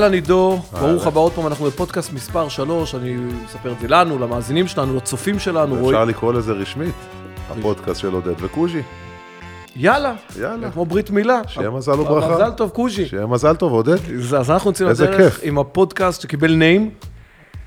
אהלן עידו, ברוך הבא עוד פעם, אנחנו בפודקאסט מספר 3, אני מספר את זה לנו, למאזינים שלנו, לצופים שלנו. אפשר רואים- לקרוא לזה רשמית, הפודקאסט של עודד וקוז'י. יאללה, יאללה. כמו ברית מילה. שיהיה מזל וברכה. מזל טוב, קוז'י. שיהיה מזל טוב, עודד. אז אנחנו יוצאים לדרך. עם הפודקאסט שקיבל ניים.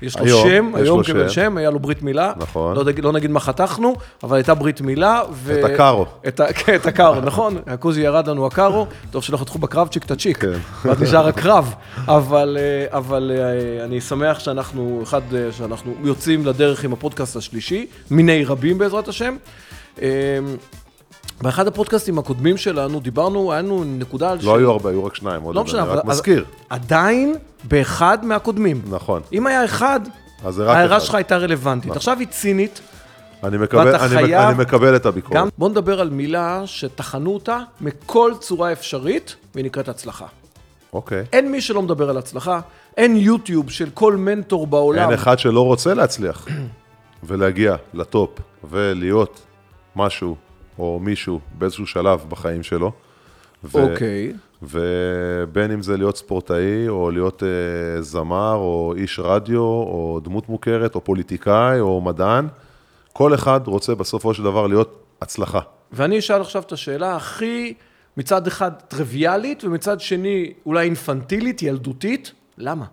יש לו היום, שם, יש היום לו קיבל שם. שם, היה לו ברית מילה. נכון. לא, לא נגיד מה חתכנו, אבל הייתה ברית מילה. ו- את הקארו. את כן, את הקארו, נכון. הקוזי ירד לנו הקארו, טוב שלא חתכו בקרבצ'יק את הצ'יק. כן. ואז נשאר הקרב. אבל, אה, אבל אה, אני שמח שאנחנו, אחד, אה, שאנחנו יוצאים לדרך עם הפודקאסט השלישי, מיני רבים בעזרת השם. באחד הפודקאסטים הקודמים שלנו דיברנו, היה לנו נקודה על... לא היו הרבה, היו רק שניים, לא משנה, אני אבל... רק מזכיר. עדיין באחד מהקודמים. נכון. אם היה אחד, ההערה. שלך הייתה רלוונטית. נכון. עכשיו היא צינית. אני מקבל- אני חייב- אני מקבל את הביקורת. גם בוא נדבר על מילה שטחנו אותה מכל צורה אפשרית, והיא נקראת הצלחה. אוקיי. אין מי שלא מדבר על הצלחה, אין יוטיוב של כל מנטור בעולם. אין אחד שלא רוצה להצליח ולהגיע לטופ ולהיות משהו או מישהו באיזשהו שלב בחיים שלו. אוקיי. ובין אם זה להיות ספורטאי, או להיות אה, זמר, או איש רדיו, או דמות מוכרת, או פוליטיקאי, או מדען, כל אחד רוצה בסופו של דבר להיות הצלחה. ואני אשאל עכשיו את השאלה הכי, מצד אחד טריוויאלית, ומצד שני אולי אינפנטילית, ילדותית, למה?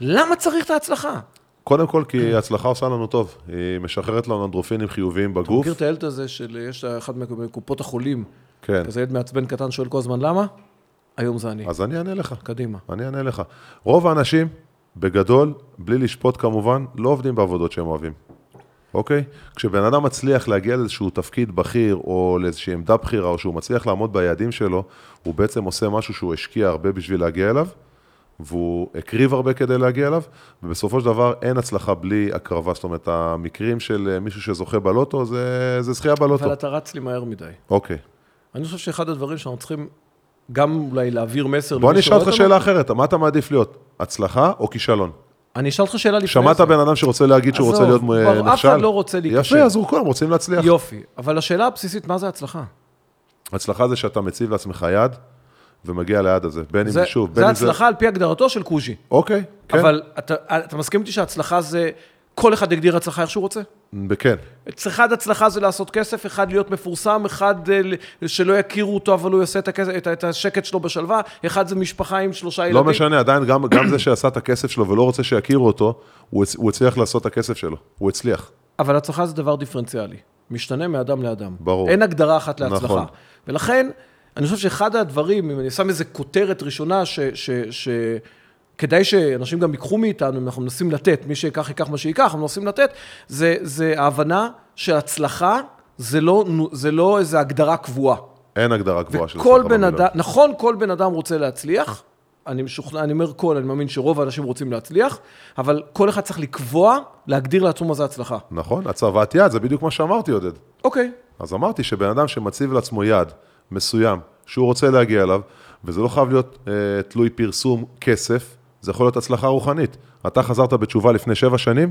למה צריך את ההצלחה? קודם כל, כי הצלחה עושה לנו טוב. היא משחררת לנו אנדרופינים חיוביים בגוף. מכיר את הילד הזה של, יש אחד מקופות החולים, כן. כזה ילד מעצבן קטן שואל כל הזמן למה? היום זה אני. אז אני אענה לך. קדימה. אני אענה לך. רוב האנשים, בגדול, בלי לשפוט כמובן, לא עובדים בעבודות שהם אוהבים. אוקיי? כשבן אדם מצליח להגיע לאיזשהו תפקיד בכיר, או לאיזושהי עמדה בכירה, או שהוא מצליח לעמוד ביעדים שלו, הוא בעצם עושה משהו שהוא השקיע הרבה בשביל להגיע אליו, והוא הקריב הרבה כדי להגיע אליו, ובסופו של דבר אין הצלחה בלי הקרבה. זאת אומרת, המקרים של אה, מישהו שזוכה בלוטו, זה, זה זכייה בלוטו. אבל אתה רץ לי מהר מדי. אוקיי. אני חושב שאחד הדברים שאנחנו צריכים גם אולי להעביר מסר... בוא אני אשאל אותך. שאלה אחרת, מה אתה מעדיף להיות? הצלחה או כישלון? אני אשאל אותך שאלה לפני שמעת זה. בן אדם שרוצה להגיד שהוא רוצה להיות אה, נכשל? אף אחד לא רוצה להיכשל. יפה, אז הוא כולם רוצים להצליח. יופי. אבל השאלה הבסיסית, מה זה הצלחה? הצלחה זה שאתה מציב לעצמך יד ומגיע ליעד הזה. בין אם זה, זה שוב, זה בין אם זה... הצלחה על פי הגדרתו של קוז'י. אוקיי, כן. אבל אתה, אתה מסכים איתי שהצלחה זה... כל אחד יגדיר הצלחה איך שהוא רוצה? כן. אחד הצלחה זה לעשות כסף, אחד להיות מפורסם, אחד אה, שלא יכירו אותו, אבל הוא יעשה את, הכסף, את, את השקט שלו בשלווה, אחד זה משפחה עם שלושה ילדים. לא משנה, עדיין גם, גם זה שעשה את הכסף שלו ולא רוצה שיכירו אותו, הוא, הוא הצליח לעשות את הכסף שלו. הוא הצליח. אבל הצלחה זה דבר דיפרנציאלי. משתנה מאדם לאדם. ברור. אין הגדרה אחת להצלחה. נכון. ולכן, אני חושב שאחד הדברים, אם אני שם איזה כותרת ראשונה, ש... ש, ש כדאי שאנשים גם ייקחו מאיתנו, אם אנחנו מנסים לתת, מי שיקח ייקח מה שייקח, אנחנו מנסים לתת, זה, זה ההבנה שהצלחה זה לא, זה לא איזו הגדרה קבועה. אין הגדרה גבוהה של הצלחה בן. אדם, נכון, כל בן אדם רוצה להצליח, אני משוכנע, אני אומר כל, אני מאמין שרוב האנשים רוצים להצליח, אבל כל אחד צריך לקבוע, להגדיר לעצמו מה זה הצלחה. נכון, הצבת יד, זה בדיוק מה שאמרתי, עודד. אוקיי, אז אמרתי שבן אדם שמציב לעצמו יעד מסוים, שהוא רוצה להגיע אליו, וזה לא חייב להיות אה, תלוי פרסום כסף, זה יכול להיות הצלחה רוחנית. אתה חזרת בתשובה לפני שבע שנים,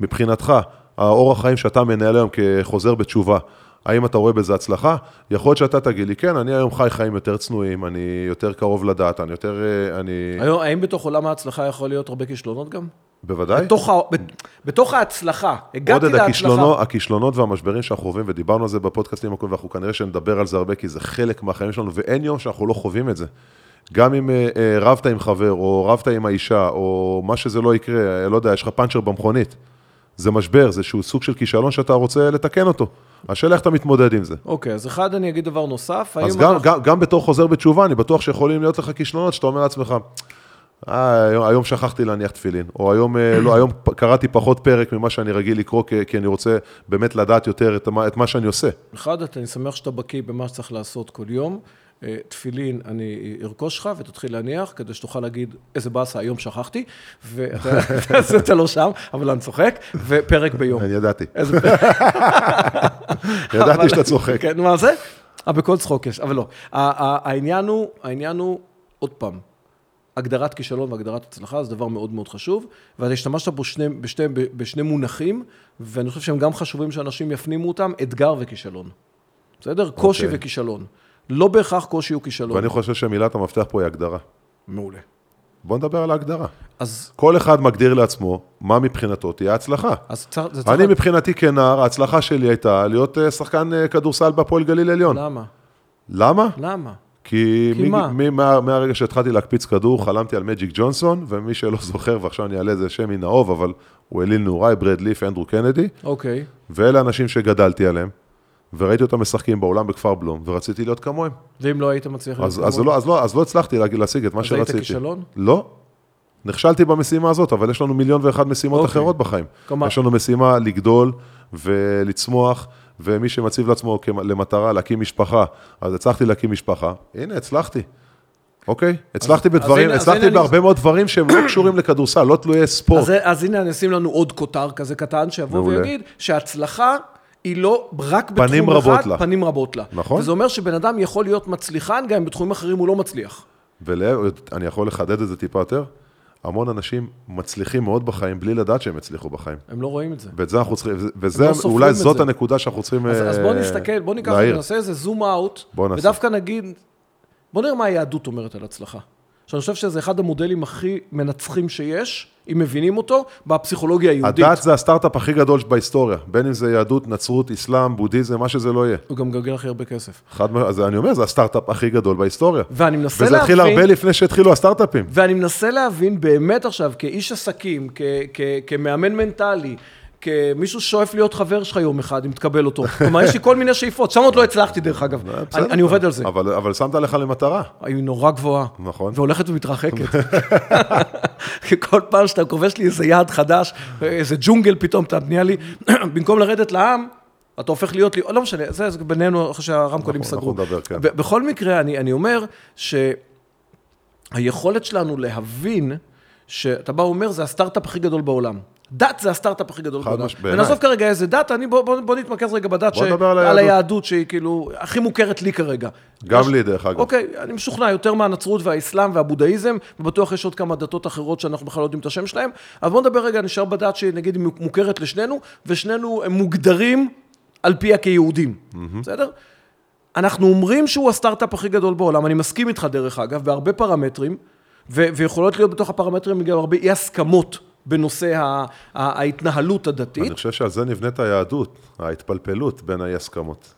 מבחינתך, האורח חיים שאתה מנהל היום כחוזר בתשובה, האם אתה רואה בזה הצלחה? יכול להיות שאתה תגיד לי, כן, אני היום חי חיים יותר צנועים, אני יותר קרוב לדת, אני יותר... אה, אני... היום, האם בתוך עולם ההצלחה יכול להיות הרבה כישלונות גם? בוודאי. בתוך, ה... בת- בתוך ההצלחה, הגעתי עודד, להצלחה. הכישלונות, הכישלונות והמשברים שאנחנו חווים, ודיברנו על זה בפודקאסטים הקודמים, ואנחנו כנראה שנדבר על זה הרבה, כי זה חלק מהחיים שלנו, ואין יום שאנחנו לא חווים את זה. גם אם אה, רבת עם חבר, או רבת עם האישה, או מה שזה לא יקרה, אה, לא יודע, יש לך פאנצ'ר במכונית. זה משבר, זה שהוא סוג של כישלון שאתה רוצה לתקן אותו. השאלה איך אתה מתמודד עם זה. אוקיי, אז אחד, אני אגיד דבר נוסף. אז גם, אנחנו- גם, גם בתור חוזר בתשובה, אני בטוח שיכולים להיות לך כישלונות, שאתה אומר לעצמך, אה, היום, היום שכחתי להניח תפילין, או היום, אה, לא, היום קראתי פחות פרק ממה שאני רגיל לקרוא, כי, כי אני רוצה באמת לדעת יותר את מה, את מה שאני עושה. אחד, אני שמח שאתה בקיא במה שצריך לעשות כל יום. אה, תפילין, אני ארכוש לך ותתחיל להניח, כדי שתוכל להגיד, איזה באסה, היום שכחתי, ואתה לא שם, אבל אני צוחק, ופרק ביום. אני ידעתי. ידעתי שאתה צוחק. כן, מה זה? אה, בכל צחוק יש, אבל לא. העניין הוא, העניין הוא, עוד פעם, הגדרת כישלון והגדרת הצלחה זה דבר מאוד מאוד חשוב, ואתה השתמשת פה שני, בשני, בשני מונחים, ואני חושב שהם גם חשובים שאנשים יפנימו אותם, אתגר וכישלון. בסדר? קושי אוקיי. וכישלון. לא בהכרח קושי הוא כישלון. ואני חושב שמילת המפתח פה היא הגדרה. מעולה. בוא נדבר על ההגדרה. אז, כל אחד מגדיר לעצמו מה מבחינתו תהיה הצלחה. אז זה צריך... אני מבחינתי כנער, ההצלחה שלי הייתה להיות אה, שחקן אה, כדורסל בהפועל גליל עליון. למה? למה? למה? כי, כי מ- מה? מ- מה, מהרגע שהתחלתי להקפיץ כדור, חלמתי על מג'יק ג'ונסון, ומי שלא זוכר, ועכשיו אני אעלה איזה שם מן האוב, אבל הוא אליל נעוריי, ברד ליף, אנדרו קנדי, אוקיי. ואלה אנשים שגדלתי עליהם, וראיתי אותם משחקים באולם בכפר בלום, ורציתי להיות כמוהם. ואם לא היית מצליח... אז, להיות אז, כמוהו? לא, אז, לא, אז לא הצלחתי להשיג את מה אז שרציתי. היית כישלון? לא. נכשלתי במשימה הזאת, אבל יש לנו מיליון ואחת משימות אוקיי. אחרות בחיים. כלומר- יש לנו משימה לגדול ולצמוח, ומי שמציב לעצמו למטרה להקים משפחה, אז הצלחתי להקים משפחה, הנה, הצלחתי. אוקיי? הצלחתי אז בדברים, הנה- אז הצלחתי הנה אני- בהרבה מאוד דברים שהם לא קשורים לכדורסל, לא תלויי ספורט. אז, אז הנה, אני אשים לנו עוד כותר כזה קטן, שיבוא מעולה. ויגיד שהצלחה היא לא רק פנים בתחום רבות אחד, לה. פנים רבות לה. נכון. וזה אומר שבן אדם יכול להיות מצליחן, גם אם בתחומים אחרים הוא לא מצליח. ואני יכול לחדד את זה טיפה יותר? המון אנשים מצליחים מאוד בחיים בלי לדעת שהם הצליחו בחיים. הם לא רואים את זה. ואת זה אנחנו צריכים, וזה, לא אולי את זאת זה. הנקודה שאנחנו צריכים אז, אז בוא אה, נסתכל, בוא ניקח, להעיר. נעשה איזה זום אאוט. ודווקא נגיד, בוא נראה מה היהדות אומרת על הצלחה. שאני חושב שזה אחד המודלים הכי מנצחים שיש, אם מבינים אותו, בפסיכולוגיה היהודית. הדת זה הסטארט-אפ הכי גדול בהיסטוריה, בין אם זה יהדות, נצרות, אסלאם, בודהיזם, מה שזה לא יהיה. הוא גם מגלגל הכי הרבה כסף. חד, מ- אז אני אומר, זה הסטארט-אפ הכי גדול בהיסטוריה. ואני מנסה וזה התחיל להבין... הרבה לפני שהתחילו הסטארט-אפים. ואני מנסה להבין באמת עכשיו, כאיש עסקים, כ- כ- כמאמן מנטלי, כמישהו ששואף להיות חבר שלך יום אחד, אם תקבל אותו. כלומר, יש לי כל מיני שאיפות, שם עוד לא הצלחתי דרך אגב. אני, עובד על זה. אבל, אבל שמת לך למטרה. היא נורא גבוהה. נכון. והולכת ומתרחקת. כל פעם שאתה כובש לי איזה יעד חדש, איזה ג'ונגל פתאום, אתה נהיה לי, במקום לרדת לעם, אתה הופך להיות לי, לא משנה, זה, בינינו אחרי שהרמקולים אנחנו- סגרו. כן. בכל מקרה, אני, אני אומר שהיכולת שלנו להבין, שאתה בא ואומר, זה הסטארט-אפ הכי גדול בעולם. דת זה הסטארט-אפ הכי גדול חד בעולם. מש- בעיניי. ונעזוב כרגע איזה דת, אני, בוא, בוא, בוא נתמקד רגע בדת, בוא ש... על על היהדות. שהיא כאילו הכי מוכרת לי כרגע. גם יש- לי, דרך אגב. אוקיי, אני משוכנע יותר מהנצרות והאסלאם והבודהיזם, ובטוח יש עוד כמה דתות אחרות שאנחנו בכלל לא יודעים את השם שלהם. אז בואו נדבר רגע, נשאר בדת שנגיד היא מוכרת לשנינו, ושנינו הם מוגדרים על פיה כיהודים, בסדר? אנחנו אומרים שהוא הסטארט-אפ הכי גדול בעולם, אני מסכים איתך דרך אגב, בהרבה פרמטרים, ו- ויכולות להיות בתוך הפרמטרים גם הרבה אי הסכמות בנושא ההתנהלות הדתית. אני חושב שעל זה נבנית היהדות, ההתפלפלות בין האי-הסכמות.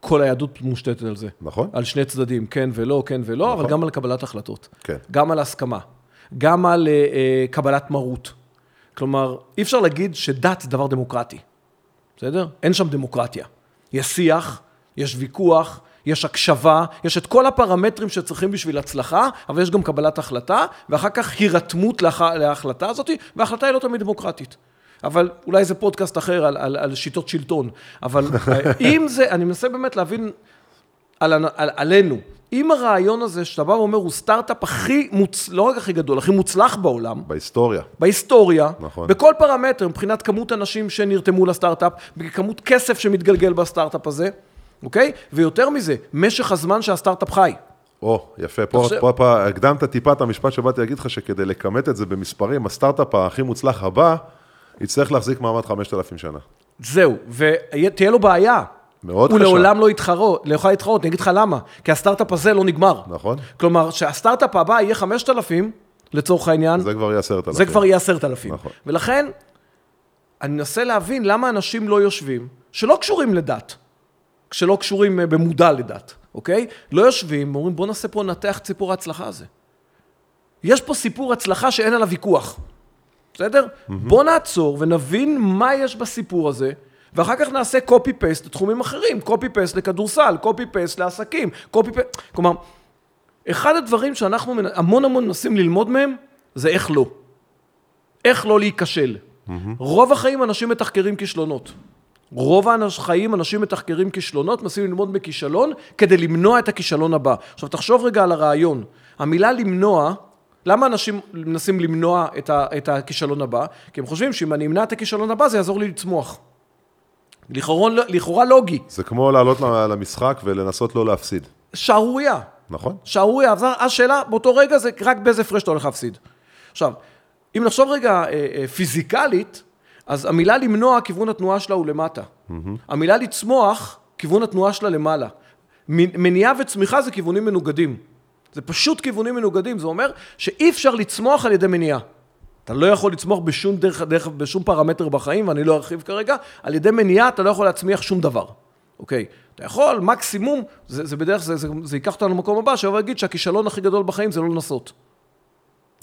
כל היהדות מושתתת על זה. נכון? על שני צדדים, כן ולא, כן ולא, אבל גם על קבלת החלטות. כן. גם על הסכמה. גם על אה, אה, קבלת מרות. כלומר, אי אפשר להגיד שדת זה דבר דמוקרטי. בסדר? אין שם דמוקרטיה. יש שיח, יש ויכוח, יש הקשבה, יש את כל הפרמטרים שצריכים בשביל הצלחה, אבל יש גם קבלת החלטה, ואחר כך הירתמות להח... להחלטה הזאת, וההחלטה היא לא תמיד דמוקרטית. אבל אולי זה פודקאסט אחר על, על, על שיטות שלטון. אבל אה, אם זה, אני מנסה באמת להבין על, על, עלינו. אם הרעיון הזה שאתה בא ואומר הוא סטארט-אפ הכי מוצ... לא רק הכי גדול, הכי מוצלח בעולם, בהיסטוריה. בהיסטוריה, נכון. בכל פרמטר, מבחינת כמות אנשים שנרתמו לסטארט-אפ, בכמות כסף שמתגלגל בסטארט-אפ הזה, אוקיי? ויותר מזה, משך הזמן שהסטארט-אפ חי. או, יפה, פה, עכשיו- פה, פה הקדמת טיפה את המשפט שבאתי להגיד לך שכדי לכמת את זה במספרים, הסטארט-אפ הכי מוצלח הבא, יצטרך להחזיק מעמד 5,000 שנה. זהו, ותהיה לו בעיה. מאוד הוא קשה. לעולם לא יתחרות, לא יוכל להתחרות, אני אגיד לך למה. כי הסטארט-אפ הזה לא נגמר. נכון? כלומר, שהסטארט-אפ הבא יהיה 5,000, לצורך העניין, זה כבר יהיה 10,000. זה כבר יהיה עשרת אלפים. נכון. ולכן, אני מנסה להבין למה אנשים לא יושבים, שלא קשורים לדת, שלא קשורים אה, במודע לדת, אוקיי? לא יושבים, אומרים בוא נעשה פה, נתח את סיפור ההצלחה הזה. יש פה סיפור הצלחה שאין עליו ויכוח, בסדר? Mm-hmm. בוא נעצור ונבין מה יש בסיפור הזה, ואחר כך נעשה copy-paste לתחומים אחרים, copy-paste לכדורסל, copy-paste לעסקים, copy-paste... כלומר, אחד הדברים שאנחנו המון המון מנסים ללמוד מהם, זה איך לא. איך לא להיכשל. Mm-hmm. רוב החיים אנשים מתחקרים כישלונות. רוב החיים אנשים מתחקרים כישלונות, מנסים ללמוד מכישלון כדי למנוע את הכישלון הבא. עכשיו תחשוב רגע על הרעיון. המילה למנוע, למה אנשים מנסים למנוע את, ה, את הכישלון הבא? כי הם חושבים שאם אני אמנע את הכישלון הבא זה יעזור לי לצמוח. לכאורה, לכאורה לוגי, זה כמו לעלות למשחק ולנסות לא להפסיד, שערורייה. נכון? שערורייה, אז השאלה באותו רגע זה רק באיזה הפרש אתה הולך להפסיד. עכשיו, אם נחשוב רגע אה, אה, פיזיקלית, אז המילה למנוע, כיוון התנועה שלה הוא למטה. המילה לצמוח, כיוון התנועה שלה למעלה. מניעה וצמיחה זה כיוונים מנוגדים. זה פשוט כיוונים מנוגדים, זה אומר שאי אפשר לצמוח על ידי מניעה. אתה לא יכול לצמוח בשום, דרך, דרך, בשום פרמטר בחיים, ואני לא ארחיב כרגע, על ידי מניעה אתה לא יכול להצמיח שום דבר, אוקיי? אתה יכול, מקסימום, זה, זה בדרך, זה, זה, זה ייקח אותנו למקום הבא, שיבוא להגיד שהכישלון הכי גדול בחיים זה לא לנסות.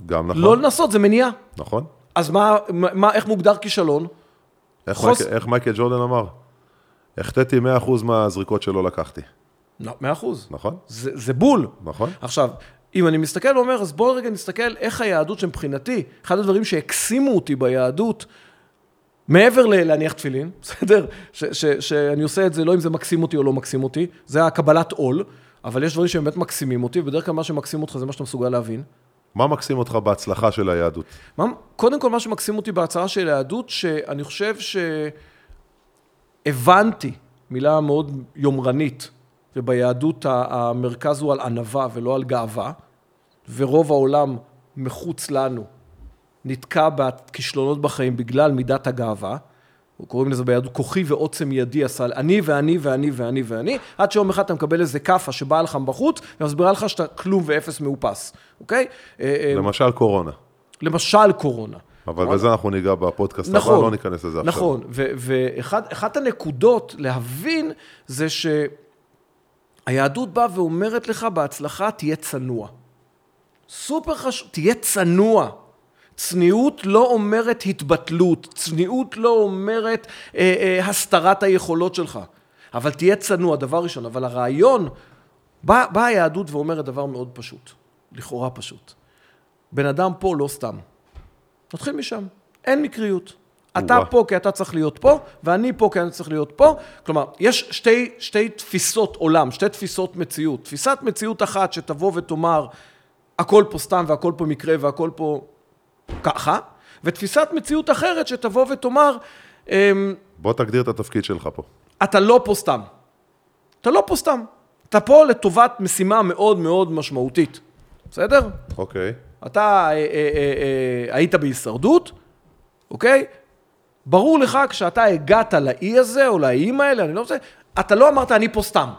גם נכון. לא לנסות, זה מניעה. נכון. אז מה, מה, איך מוגדר כישלון? איך, חוס- מייקל, איך מייקל ג'ורדן אמר? החטאתי 100% מהזריקות שלא לקחתי. לא, מאה אחוז. נכון? זה, זה בול. נכון? עכשיו, אם אני מסתכל ואומר, אז בואו רגע נסתכל איך היהדות שמבחינתי, אחד הדברים שהקסימו אותי ביהדות, מעבר ללהניח תפילין, בסדר? ש, ש, שאני עושה את זה לא אם זה מקסים אותי או לא מקסים אותי, זה הקבלת עול, אבל יש דברים שבאמת מקסימים אותי, ובדרך כלל מה שמקסים אותך זה מה שאתה מסוגל להבין. מה מקסים אותך בהצלחה של היהדות? קודם כל, מה שמקסים אותי בהצהרה של היהדות, שאני חושב שהבנתי, מילה מאוד יומרנית, וביהדות המרכז הוא על ענווה ולא על גאווה, ורוב העולם מחוץ לנו נתקע בכישלונות בחיים בגלל מידת הגאווה. קוראים לזה ביהדות כוחי ועוצם ידי עשה, אני ואני ואני ואני ואני, עד שיום אחד אתה מקבל איזה כאפה שבאה לך מבחוץ ומסבירה לך שאתה כלום ואפס מאופס, אוקיי? אה, אה, למשל קורונה. למשל קורונה. אבל בזה אנחנו ניגע בפודקאסט הבא, נכון, לא ניכנס לזה עכשיו. נכון, ואחת הנקודות להבין זה שהיהדות באה ואומרת לך בהצלחה, תהיה צנוע. סופר חשוב, תהיה צנוע. צניעות לא אומרת התבטלות, צניעות לא אומרת אה, אה, הסתרת היכולות שלך, אבל תהיה צנוע, דבר ראשון. אבל הרעיון, באה בא היהדות ואומרת דבר מאוד פשוט, לכאורה פשוט. בן אדם פה לא סתם. נתחיל משם, אין מקריות. אתה. פה כי אתה צריך להיות פה, ואני פה כי אני צריך להיות פה. כלומר, יש שתי, שתי תפיסות עולם, שתי תפיסות מציאות. תפיסת מציאות אחת שתבוא ותאמר, הכל פה סתם והכל פה מקרה והכל פה ככה, ותפיסת מציאות אחרת שתבוא ותאמר, אמ, בוא תגדיר את התפקיד שלך פה. אתה לא פה סתם. אתה לא פה סתם. אתה פה לטובת משימה מאוד מאוד משמעותית. בסדר? אוקיי. אתה אה, אה, אה, אה, היית בהישרדות, אוקיי? ברור לך כשאתה הגעת לאי הזה או לאיים האלה, אני לא רוצה, אתה לא אמרת אני פה סתם.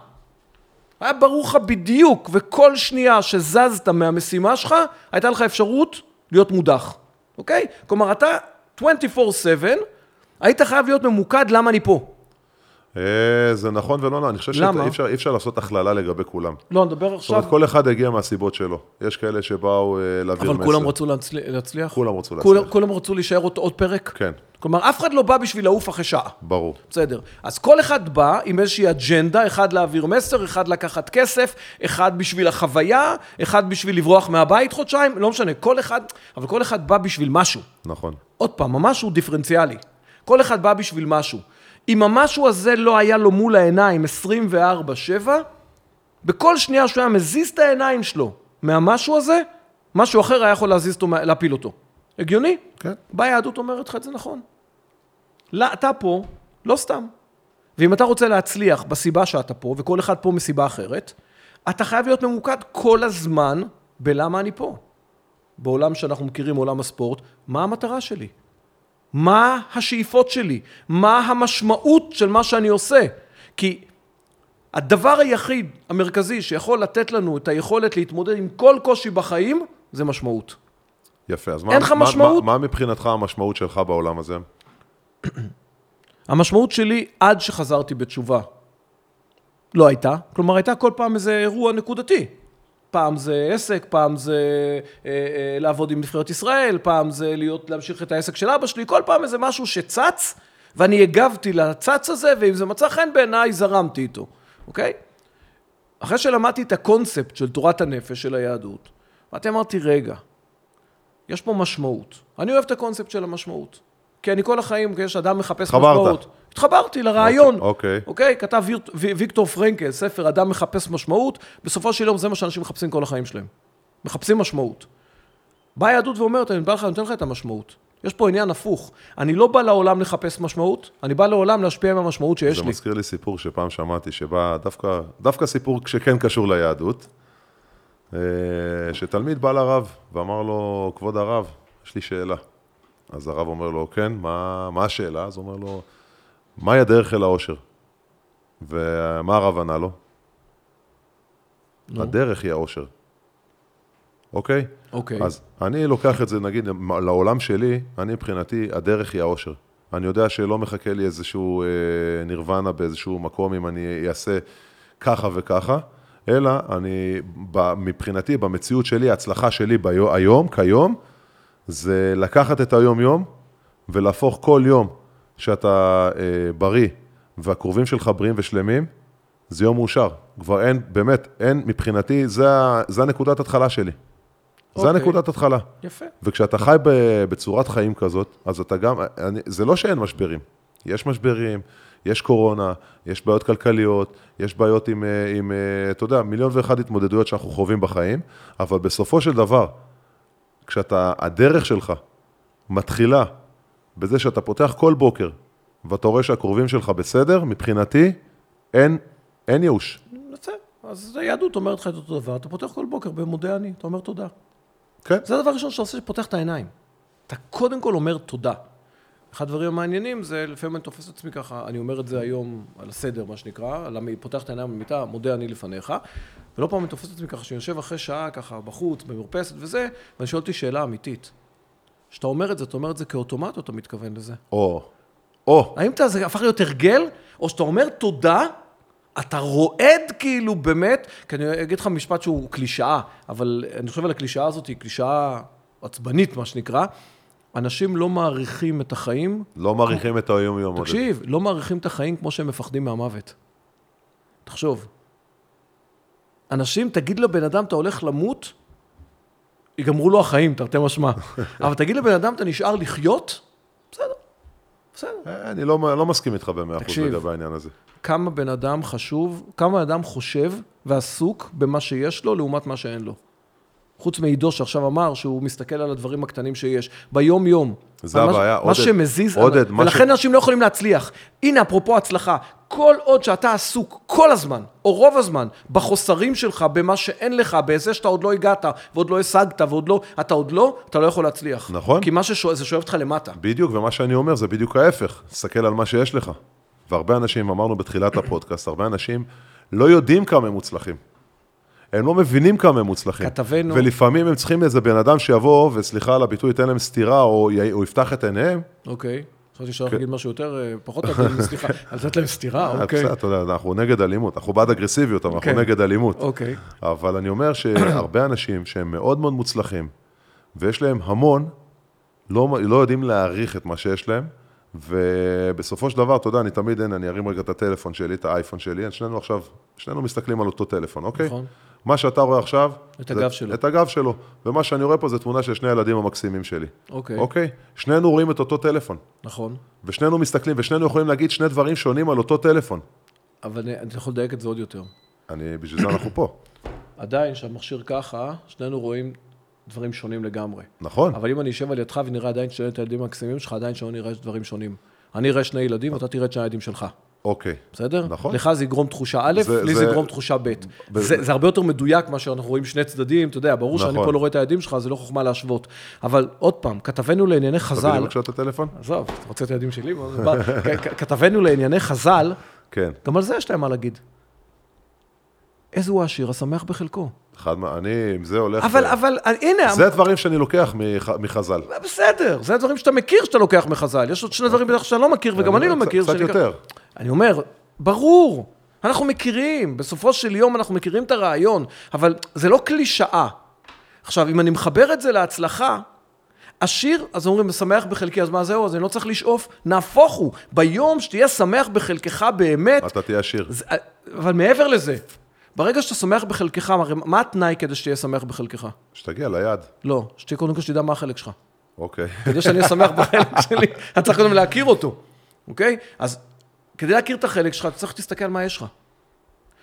היה ברור לך בדיוק, וכל שנייה שזזת מהמשימה שלך, הייתה לך אפשרות להיות מודח, אוקיי? כלומר, אתה 24/7, היית חייב להיות ממוקד למה אני פה. אה, זה נכון ולא נכון, אני חושב? שאי אפשר, אפשר לעשות הכללה לגבי כולם. לא, נדבר זאת עכשיו, אומרת, כל אחד הגיע מהסיבות שלו. יש כאלה שבאו אה, להעביר מסר. אבל כולם רצו להצליח? כולם רצו להצליח. כולם רצו להישאר עוד, עוד פרק? כן, כלומר, אף אחד לא בא בשביל לעוף אחרי שעה. ברור. בסדר. אז כל אחד בא עם איזושהי אג'נדה, אחד להעביר מסר, אחד לקחת כסף, אחד בשביל החוויה, אחד בשביל לברוח מהבית חודשיים, לא משנה, כל אחד, אבל כל אחד בא בשביל משהו. נכון. עוד פעם, המשהו הוא דיפרנציאלי. כל אחד בא בשביל משהו. אם המשהו הזה לא היה לו מול העיניים 24-7, בכל שנייה שהוא היה מזיז את העיניים שלו מהמשהו הזה, משהו אחר היה יכול להזיז אותו, להפיל אותו. הגיוני? כן. באה היהדות אומרת לך את זה נכון. לא, אתה פה, לא סתם. ואם אתה רוצה להצליח בסיבה שאתה פה, וכל אחד פה מסיבה אחרת, אתה חייב להיות ממוקד כל הזמן בלמה אני פה. בעולם שאנחנו מכירים, עולם הספורט, מה המטרה שלי? מה השאיפות שלי? מה המשמעות של מה שאני עושה? כי הדבר היחיד, המרכזי, שיכול לתת לנו את היכולת להתמודד עם כל קושי בחיים, זה משמעות. יפה, אז מה, מה, משמעות? מה, מה מבחינתך המשמעות שלך בעולם הזה? המשמעות שלי עד שחזרתי בתשובה לא הייתה, כלומר הייתה כל פעם איזה אירוע נקודתי. פעם זה עסק, פעם זה אה, אה, לעבוד עם נבחרת ישראל, פעם זה להיות, להמשיך את העסק של אבא שלי, כל פעם איזה משהו שצץ, ואני הגבתי לצץ הזה, ואם זה מצא חן בעיניי, זרמתי איתו, אוקיי? אחרי שלמדתי את הקונספט של תורת הנפש של היהדות, ואתי אמרתי, רגע, יש פה משמעות. אני אוהב את הקונספט של המשמעות. כי אני כל החיים, כשיש אדם מחפש התחברת. משמעות. התחברתי לרעיון. אוקיי. אוקיי? כתב ויר- ו- ויקטור פרנקל, ספר אדם מחפש משמעות, בסופו של יום זה מה שאנשים מחפשים כל החיים שלהם. מחפשים משמעות. באה היהדות ואומרת, אני בא לך, אני נותן לך את המשמעות. יש פה עניין הפוך. אני לא בא לעולם לחפש משמעות, אני בא לעולם להשפיע עם המשמעות שיש זה לי. מזכיר לי סיפור שפעם שמעתי, שבא דווקא, דווקא סיפור שכן קשור ליהדות, אה, שתלמיד בא לרב ואמר לו, כבוד הרב, יש לי שאלה. אז הרב אומר לו, כן, מה, מה השאלה? אז הוא אומר לו, מהי הדרך אל העושר? ומה הרב ענה לו? נו. הדרך היא העושר. אוקיי? אוקיי. אז אני לוקח את זה, נגיד, לעולם שלי, אני מבחינתי, הדרך היא האושר. אני יודע שלא מחכה לי איזשהו אה, נירוונה באיזשהו מקום אם אני אעשה ככה וככה, אלא אני, מבחינתי, במציאות שלי, ההצלחה שלי ביום, היום, כיום, זה לקחת את היום-יום ולהפוך כל יום שאתה אה, בריא והקרובים שלך בריאים ושלמים, זה יום מאושר. כבר אין, באמת, אין, מבחינתי, זה, זה הנקודת התחלה שלי. זה אוקיי. הנקודת התחלה. יפה. וכשאתה חי ב- בצורת חיים כזאת, אז אתה גם, אני, זה לא שאין משברים. יש משברים, יש קורונה, יש בעיות כלכליות, יש בעיות עם, אה, עם, אה, אתה יודע, מיליון ואחת התמודדויות שאנחנו חווים בחיים, אבל בסופו של דבר, כשאתה, הדרך שלך מתחילה בזה שאתה פותח כל בוקר, ואתה רואה שהקרובים שלך בסדר, מבחינתי, אין, אין ייאוש. אז היהדות אומרת לך את אותו דבר, אתה פותח כל בוקר במודה אני, אתה אומר תודה. כן. זה הדבר הראשון שאתה עושה, שפותח את העיניים. אתה קודם כל אומר תודה. אחד הדברים המעניינים זה, לפעמים אני תופס את עצמי ככה, אני אומר את זה היום על הסדר, מה שנקרא, על המ- פותח את העיניים במיטה, מודה אני לפניך, ולא פעם אני תופס את עצמי ככה, שאני יושב אחרי שעה ככה בחוץ, במרפסת וזה, ואני שואל אותי שאלה אמיתית. כשאתה אומר את זה, אתה אומר את זה כאוטומט או אתה מתכוון לזה? או, או, האם אתה, זה הפך להיות הרגל, או שאתה אומר תודה, אתה רועד כאילו באמת, כי אני אגיד לך משפט שהוא קלישאה, אבל אני חושב על הקלישאה הזאת, היא קלישאה עצבנית, מה שנקרא. אנשים לא מעריכים את החיים, לא מעריכים את היום-יום. תקשיב, לא מעריכים את החיים כמו שהם מפחדים מהמוות. תחשוב. אנשים, תגיד לבן אדם, אתה הולך למות, ייגמרו לו החיים, תרתי משמע. אבל תגיד לבן אדם, אתה נשאר לחיות, בסדר, בסדר. אה, אני לא, לא מסכים איתך במאה אחוז. לגבי העניין הזה. כמה בן אדם חשוב, כמה אדם חושב ועסוק במה שיש לו לעומת מה שאין לו. חוץ מעידו שעכשיו אמר שהוא מסתכל על הדברים הקטנים שיש, ביום-יום. זה מה- הבעיה, מה עודד, שמזיז, עודד, מה ולכן ש- אנשים לא יכולים להצליח. הנה, אפרופו הצלחה, כל עוד שאתה עסוק כל הזמן, או רוב הזמן, בחוסרים שלך, במה שאין לך, בזה שאתה עוד לא הגעת, ועוד לא השגת, ועוד לא, אתה עוד לא, אתה לא יכול להצליח. נכון. כי מה ששואב, זה שואב אותך למטה. בדיוק, ומה שאני אומר זה בדיוק ההפך. תסתכל על מה שיש לך. והרבה אנשים, אמרנו בתחילת הפודקאסט, הרבה אנשים לא יודעים כמה הם מוצלחים. הם לא מבינים כמה הם מוצלחים. כתבנו- ולפעמים הם צריכים איזה בן אדם שיבוא, וסליחה על הביטוי, ייתן להם סטירה, או, י... או יפתח את עיניהם. אוקיי. חשבתי שאתה הולך כן. להגיד משהו יותר, אה, פחות הגון, סליחה, לתת להם סטירה, אוקיי. בסדר, אתה יודע, אנחנו נגד אלימות, אנחנו בעד אגרסיביות, אבל אנחנו כן. נגד אלימות. אוקיי. אבל אני אומר שהרבה אנשים שהם מאוד מאוד מוצלחים, ויש להם המון, לא, לא יודעים להעריך את מה שיש להם, ובסופו של דבר, אתה יודע, אני תמיד, הנה, אני ארים רגע את הטלפון שלי, את האייפון שלי, שנינו עכשיו, שנינו מסתכלים על אותו טלפון, אוקיי? נכון. מה שאתה רואה עכשיו... את הגב שלו. את הגב שלו. ומה שאני רואה פה זה תמונה של שני הילדים המקסימים שלי. אוקיי. אוקיי? שנינו רואים את אותו טלפון, נכון. ושנינו מסתכלים, ושנינו יכולים להגיד שני דברים שונים על אותו טלפון. אבל אני אני יכול לדייק את זה עוד יותר. אני, בשביל זה אנחנו פה. עדיין, כשהמכשיר ככה, שנינו רואים דברים שונים לגמרי. נכון? אבל אם אני אשב על ידך ונראה עדיין שני הילדים המקסימים שלך, עדיין שלא נראה דברים שונים. אני אראה שני ילדים, ואתה תראה את שני הילדים שלך. אוקיי. בסדר? נכון. לך זה יגרום תחושה א', זה- לי זה זה- יגרום תחושה ב'. ב- זה זה הרבה יותר מדויק מאשר אנחנו רואים שני צדדים, אתה יודע, ברור שאני נכון. פה לא רואה את הילדים שלך, זה לא חוכמה להשוות. אבל עוד פעם, כתבנו לענייני תביא לי חז"ל, בבקשה את הטלפון? עזוב, אתה רוצה את הילדים שלי? כתבנו לענייני חז"ל, כן. גם על זה יש להם מה להגיד. איזה הוא העשיר השמח בחלקו. אחד מה... אני, עם זה הולך... אבל, ו- אבל, הנה, זה הדברים שאני לוקח מח... מחז"ל. בסדר, זה הדברים שאתה מכיר שאתה לוקח מחז"ל. יש עוד שני דברים בטח שאתה לא מכיר, וגם אני לא קצת- מכיר. קצת שאני- יותר. אני אומר, ברור, אנחנו מכירים, בסופו של יום אנחנו מכירים את הרעיון, אבל זה לא קלישאה. עכשיו, אם אני מחבר את זה להצלחה, עשיר, אז אומרים, שמח בחלקי, אז מה זהו? אז אני לא צריך לשאוף? נהפוך הוא, ביום שתהיה שמח בחלקך באמת, אתה תהיה עשיר. זה, אבל מעבר לזה, ברגע שאתה שמח בחלקך, הרי מה התנאי כדי שתהיה שמח בחלקך? שתגיע ליעד. לא, שתהיה קודם כל שתדע מה החלק שלך. אוקיי. כדי שאני אהיה שמח בחלק שלי, אתה צריך קודם להכיר אותו, אוקיי? אז כדי להכיר את החלק שלך, אתה צריך להסתכל מה יש לך.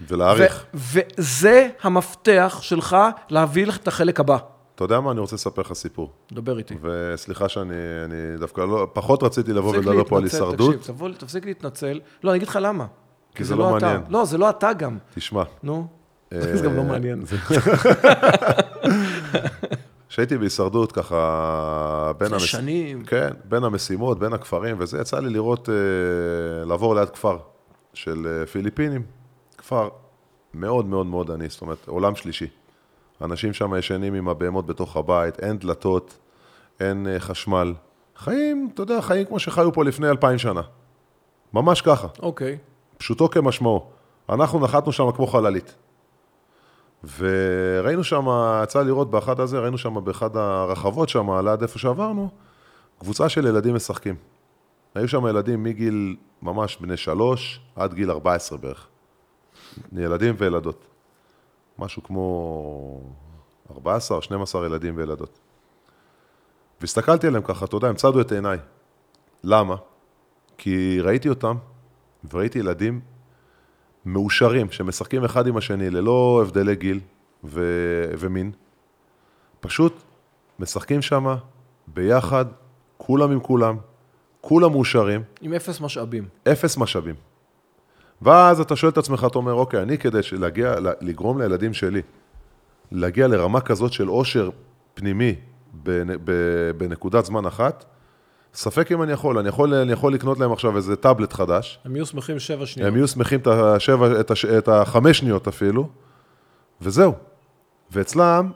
ולהעריך. וזה המפתח שלך להביא לך את החלק הבא. אתה יודע מה? אני רוצה לספר לך סיפור. דבר איתי. וסליחה שאני אני דווקא לא... פחות רציתי לבוא תפסיק ולדבר פה על להתנצל, הישרדות. תקשיב, תבוא, תפסיק להתנצל. לא, אני אגיד לך למה. כי זה לא אתה. מעניין. לא, זה לא אתה גם. תשמע. נו. אה, זה גם לא מעניין. כשהייתי בהישרדות, ככה, בין, זה שנים. כן, בין המשימות, בין הכפרים, וזה, יצא לי לראות, אה, לעבור ליד כפר של אה, פיליפינים, כפר מאוד מאוד מאוד עני, זאת אומרת, עולם שלישי, אנשים שם ישנים עם הבהמות בתוך הבית, אין דלתות, אין חשמל. חיים, אתה יודע, חיים כמו שחיו פה לפני אלפיים שנה. ממש ככה, אוקיי. פשוטו כמשמעו. אנחנו נחתנו שם כמו חללית. וראינו שם, יצא לראות באחד הזה, ראינו שם באחד הרחבות שם, ליד איפה שעברנו, קבוצה של ילדים משחקים. היו שם ילדים מגיל ממש בני שלוש עד גיל 14 בערך. ילדים וילדות. משהו כמו 14, 12 ילדים וילדות. והסתכלתי עליהם ככה, אתה יודע, הם צדו את עיניי. למה? כי ראיתי אותם, וראיתי ילדים מאושרים, שמשחקים אחד עם השני ללא הבדלי גיל ו... ומין. פשוט משחקים שם ביחד, כולם עם כולם, כולם מאושרים, עם אפס משאבים. אפס משאבים. ואז אתה שואל את עצמך, אתה אומר, אוקיי, אני כדי להגיע, לגרום לילדים שלי להגיע לרמה כזאת של עושר פנימי בנקודת זמן אחת, ספק אם אני יכול. אני יכול, אני יכול לקנות להם עכשיו איזה טאבלט חדש, הם יהיו שמחים שבע שניות. הם יהיו שמחים את, השבע, את, הש, את החמש שניות אפילו, וזהו. ואצלם,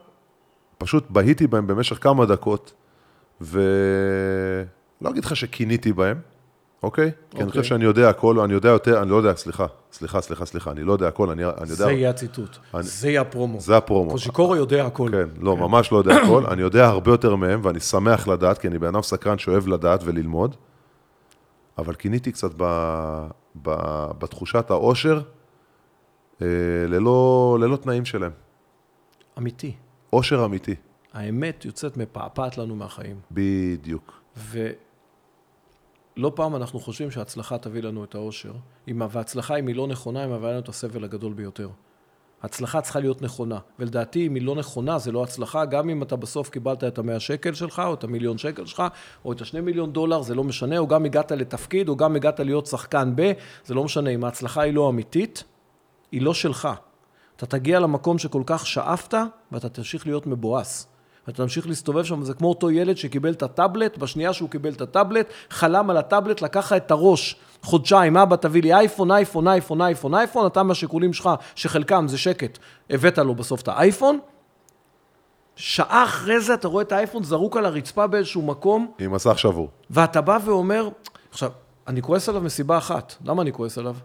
פשוט בהיתי בהם במשך כמה דקות, ולא אגיד לך שכיניתי בהם, אוקיי? כי אני אוקיי. חושב שאני יודע הכל, אני יודע יותר, אני לא יודע, סליחה, סליחה, סליחה, סליחה, אני לא יודע הכל, אני, אני יודע, זה יהיה הציטוט. אני- זה יהיה הפרומו. זה הפרומו. קושיקורו יודע הכל. כן, לא, ממש לא יודע הכל, אני יודע הרבה יותר מהם, ואני שמח לדעת, כי אני בן אדם סקרן שאוהב לדעת וללמוד, אבל כיניתי קצת ב, ב, בתחושת העושר, אה, ללא, ללא תנאים שלהם. אמיתי. עושר אמיתי, האמת יוצאת מפעפעת לנו מהחיים. בדיוק. ולא פעם אנחנו חושבים שההצלחה תביא לנו את האושר, וההצלחה, אם היא לא נכונה, היא מביאה לנו את הסבל הגדול ביותר. הצלחה צריכה להיות נכונה, ולדעתי אם היא לא נכונה זה לא הצלחה, גם אם אתה בסוף קיבלת את המאה שקל שלך, או את המיליון שקל שלך, או את השני מיליון דולר, זה לא משנה, או גם הגעת לתפקיד, או גם הגעת להיות שחקן ב, זה לא משנה, אם ההצלחה היא לא אמיתית, היא לא שלך. אתה תגיע למקום שכל כך שאפת, ואתה תמשיך להיות מבואס. ואתה תמשיך להסתובב שם, זה כמו אותו ילד שקיבל את הטאבלט, בשנייה שהוא קיבל את הטאבלט, חלם על הטאבלט, לקח לך את הראש, חודשיים, אבא תביא לי אייפון, אייפון, אייפון, אייפון, אייפון, אתה מהשיקולים שלך, שחלקם זה שקט, הבאת לו בסוף את האייפון, שעה אחרי זה אתה רואה את האייפון זרוק על הרצפה באיזשהו מקום, עם מסך שבור. ואתה בא ואומר, עכשיו, אני כועס עליו מסיבה אחת, למה אני כועס עליו?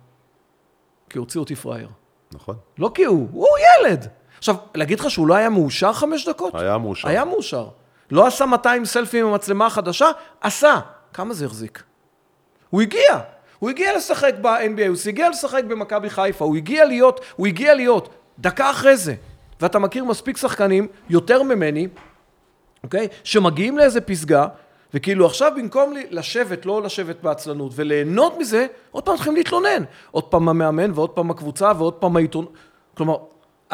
כי הוציא אותי פראייר. נכון? לא כי הוא, הוא ילד. עכשיו, להגיד לך שהוא לא היה מאושר חמש דקות? היה מאושר. היה מאושר. לא עשה 200 סלפים עם המצלמה החדשה? עשה. כמה זה החזיק? הוא הגיע. הוא הגיע לשחק ב-NBA, הוא הגיע לשחק במכבי חיפה, הוא הגיע להיות, הוא הגיע להיות. דקה אחרי זה. ואתה מכיר מספיק שחקנים, יותר ממני, אוקיי? שמגיעים לאיזה פסגה, וכאילו עכשיו במקום לשבת, לא לשבת בעצלנות, וליהנות מזה, עוד פעם מתחילים להתלונן. עוד פעם המאמן, ועוד פעם הקבוצה, ועוד פעם העיתון. כלומר,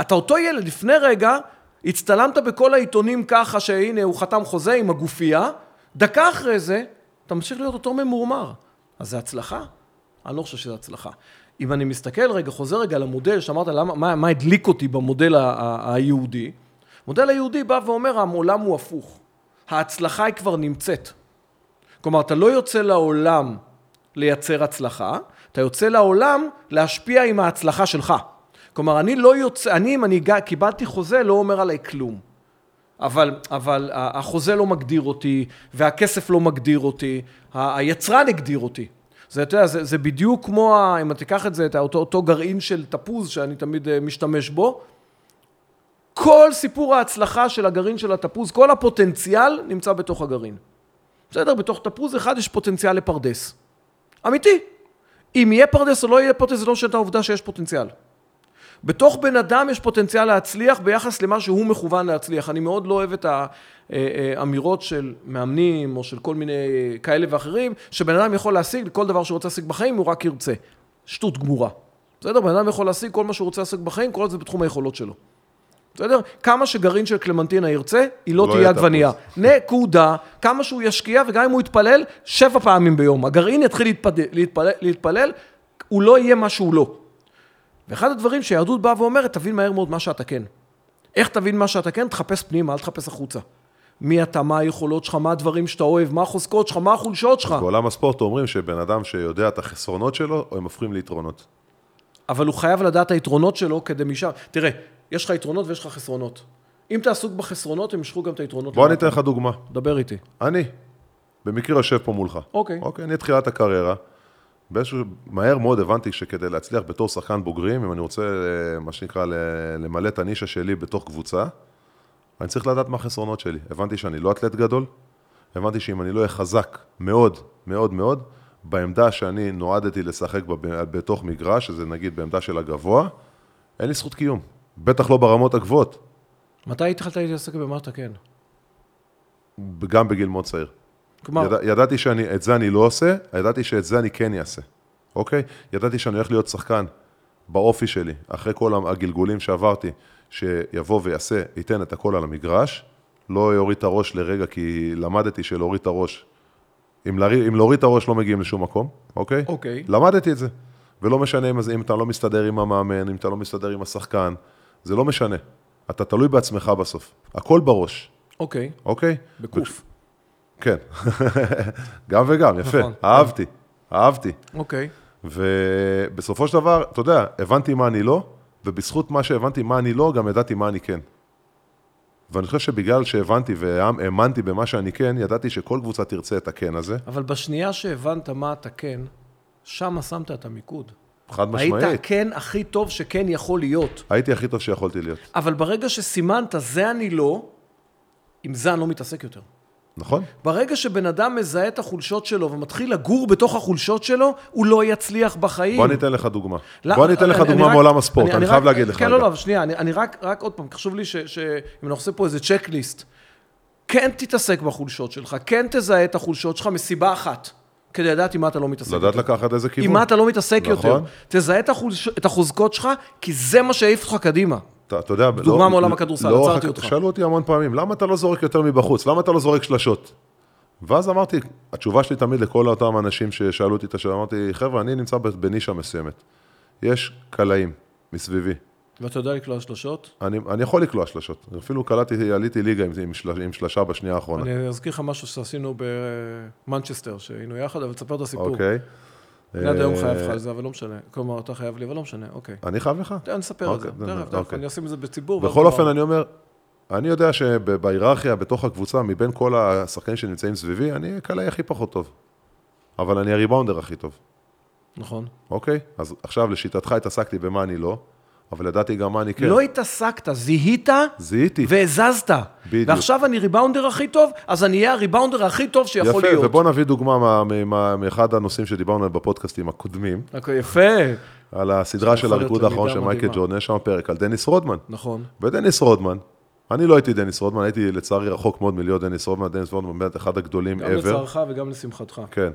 אתה אותו ילד, לפני רגע, הצטלמת בכל העיתונים ככה שהנה הוא חתם חוזה עם הגופייה, דקה אחרי זה, אתה ממשיך להיות אותו ממורמר. אז זה הצלחה? אני לא חושב שזה הצלחה. אם אני מסתכל רגע, חוזר רגע למודל, שאמרת למה, מה, מה הדליק אותי במודל היהודי, המודל היהודי בא ואומר, העולם הוא הפוך. ההצלחה היא כבר נמצאת. כלומר, אתה לא יוצא לעולם לייצר הצלחה, אתה יוצא לעולם להשפיע עם ההצלחה שלך. כלומר, אני לא יוצא, אני אם אני קיבלתי חוזה, לא אומר עליי כלום. אבל, אבל החוזה לא מגדיר אותי, והכסף לא מגדיר אותי, היצרן הגדיר אותי. זה, אתה יודע, זה, זה בדיוק כמו, אם אתה תיקח את זה, את אותו, אותו גרעין של תפוז שאני תמיד אה, משתמש בו, כל סיפור ההצלחה של הגרעין של התפוז, כל הפוטנציאל נמצא בתוך הגרעין. בסדר? בתוך תפוז אחד יש פוטנציאל לפרדס. אמיתי. אם יהיה פרדס או לא יהיה פרדס, זה לא משנה את העובדה שיש פוטנציאל. בתוך בן אדם יש פוטנציאל להצליח ביחס למה שהוא מכוון להצליח. אני מאוד לא אוהב את האמירות של מאמנים או של כל מיני כאלה ואחרים, שבן אדם יכול להשיג כל דבר שהוא רוצה להשיג בחיים, הוא רק ירצה. שטות גמורה. בסדר? בן אדם יכול להשיג כל מה שהוא רוצה להשיג בחיים, כל זה בתחום היכולות שלו. בסדר? כמה שגרעין של קלמנטינה ירצה, היא לא לא תהיה עגבנייה. נקודה. כמה שהוא ישקיע, וגם אם הוא יתפלל, שבע פעמים ביום. הגרעין יתחיל להתפלל, להתפלל, להתפלל, הוא לא יהיה מה שהוא לא. ואחד הדברים שהיהדות באה ואומרת, תבין מהר מאוד מה שאתה כן. איך תבין מה שאתה כן? תחפש פנימה, אל תחפש החוצה. מי אתה, מה היכולות שלך, מה הדברים שאתה אוהב, מה החוזקות שלך, מה החולשות שלך. בעולם הספורט אומרים שבן אדם שיודע את החסרונות שלו, הם הופכים ליתרונות. אבל הוא חייב לדעת את היתרונות שלו כדי משם. תראה, יש לך יתרונות ויש לך חסרונות. אם אתה עסוק בחסרונות, הם ימשכו גם את היתרונות. בוא אני. אתן לך דוגמה. דבר איתי. אני, במקרה יושב פה מולך. אוקיי. אוקיי, אני תחילת הקריירה. באיזשהו, מהר מאוד הבנתי שכדי להצליח בתור שחקן בוגרים, אם אני רוצה, אה, מה שנקרא, למלא את הנישה שלי בתוך קבוצה, אני צריך לדעת מה החסרונות שלי. הבנתי שאני לא אתלט גדול, הבנתי שאם אני לא אהיה חזק מאוד, מאוד מאוד, בעמדה שאני נועדתי לשחק ב- בתוך מגרש, שזה נגיד בעמדה של הגבוה, אין לי זכות קיום. בטח לא ברמות הגבוהות, מתי התחלת להתעסק במה אתה כן? גם בגיל מאוד צעיר. כלומר, ידע, ידעתי שאת זה אני לא עושה, ידעתי שאת זה אני כן אעשה, אוקיי? ידעתי שאני הולך להיות שחקן באופי שלי, אחרי כל הגלגולים שעברתי, שיבוא ויעשה, ייתן את הכל על המגרש, לא יוריד את הראש לרגע, כי למדתי שלהוריד את הראש, אם, להוריד, אם להוריד את הראש לא מגיעים לשום מקום, אוקיי? אוקיי. למדתי את זה. ולא משנה אם, אם אתה לא מסתדר עם המאמן, אם אתה לא מסתדר עם השחקן, זה לא משנה. אתה תלוי בעצמך בסוף. הכל בראש, אוקיי. אוקיי? בקוף. כן, גם וגם, יפה, נכון. אהבתי, אהבתי. אוקיי. ובסופו של דבר, אתה יודע, הבנתי מה אני לא, ובזכות מה שהבנתי מה אני לא, גם ידעתי מה אני כן. ואני חושב שבגלל שהבנתי והאמנתי במה שאני כן, ידעתי שכל קבוצה תרצה את הכן הזה, אבל בשנייה שהבנת מה אתה כן, שם שמת את המיקוד. חד היית משמעית. הכן הכי טוב שכן יכול להיות. הייתי הכי טוב שיכולתי להיות. אבל ברגע שסימנת, זה אני לא, עם זה אני לא מתעסק יותר. נכון? ברגע שבן אדם מזהה את החולשות שלו ומתחיל לגור בתוך החולשות שלו, הוא לא יצליח בחיים. בוא אני אתן לך דוגמה. לא, בוא אני אתן לך אני דוגמה רק- מעולם הספורט, אני רק- חייב להגיד לך. כן. לא, לא, שנייה, אני, אני רק, רק עוד פעם, חשוב לי שאם אני עושה פה איזה צ'קליסט, כן תתעסק בחולשות שלך, כן תזהה את החולשות שלך מסיבה אחת, כדי לדעת עם מה אתה לא מתעסק לדעת יותר. לקחת איזה כיוון. עם מה אתה לא מתעסק נכון. יותר. תזהה את, החולש, את החוזקות שלך, כי זה מה שיעיף אותך קדימה. אתה, אתה יודע, דוגמה לא- מעולם הכדורסל, לא עצרתי אותך. שאלו אותי המון פעמים, למה אתה לא זורק יותר מבחוץ? למה אתה לא זורק שלשות? ואז אמרתי, התשובה שלי תמיד לכל אותם אנשים ששאלו אותי את השאלה, אמרתי, חבר'ה, אני נמצא בנישה מסוימת. יש קלעים מסביבי. ואתה יודע לקלוע שלושות? אני, אני יכול לקלוע שלשות. אפילו קלעתי, עליתי ליגה עם, עם, של, עם שלשה בשנייה האחרונה. אני אזכיר לך משהו שעשינו במנצ'סטר, שהיינו יחד, אבל תספר את הסיפור. אוקיי. אני עד היום אה, חייב לך על זה, אבל לא משנה. כלומר, אתה חייב לי, אבל לא משנה, אוקיי. אני חייב לך? נספר את זה. אוקיי, תכף, תכף, אוקיי. אני אשים את זה בציבור. בכל. אופן, אני אומר, אני יודע שבהיררכיה, בתוך הקבוצה, מבין כל השחקנים שנמצאים סביבי, אני הקלעי הכי פחות טוב. אבל אני הריבאונדר הכי טוב, נכון. אוקיי? אז עכשיו, לשיטתך התעסקתי במה אני לא, אבל ידעתי גם מה אני כן. לא התעסקת, זיהית זיהיתי. והזזת. בדיוק. ועכשיו אני rebounder הכי טוב, אז אני אהיה ה rebounder הכי טוב שיכול יפה, להיות. ובוא נביא דוגמה מה- מה- מאחד הנושאים שדיברנו עליהם בפודקאסטים הקודמים, אוקיי, יפה. על הסדרה של הריקוד האחרון של מייקל. ג'ורדן, יש שם פרק על דניס רודמן. נכון. ודניס רודמן, אני לא הייתי דניס רודמן, הייתי לצערי רחוק מאוד מלהיות דניס רודמן, דניס רודמן באמת אחד הגדולים גם ever. לצערך וגם לשמחתך. כן.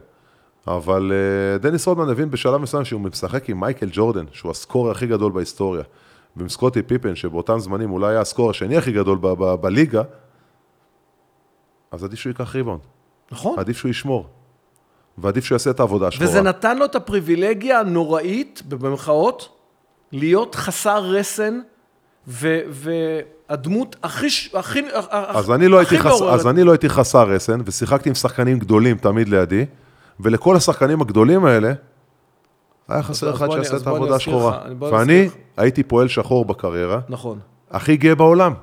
אבל uh, דניס רודמן הבין בשלב מסוים שהוא משחק עם מייקל ג'ורדן, שהוא הסקורר הכי גדול בהיסטוריה, ועם סקוטי פיפן, שבאותם זמנים אולי היה הסקורר השני הכי גדול בליגה, אז עדיף שהוא ייקח ריבאונד, נכון. עדיף שהוא ישמור, ועדיף שהוא יעשה את העבודה השחורה. וזה נתן לו את הפריבילגיה הנוראית, במרכאות, להיות חסר רסן, ו- והדמות הכי... הכי אז אני, לא הכי חס... אז אני לא הייתי חסר רסן, ושיחקתי עם שחקנים גדולים תמיד לידי, ולכל השחקנים הגדולים האלה, היה חסר אחד שיעשה את העבודה השחורה. ואני. הייתי פועל שחור בקריירה, נכון. הכי גאה בעולם.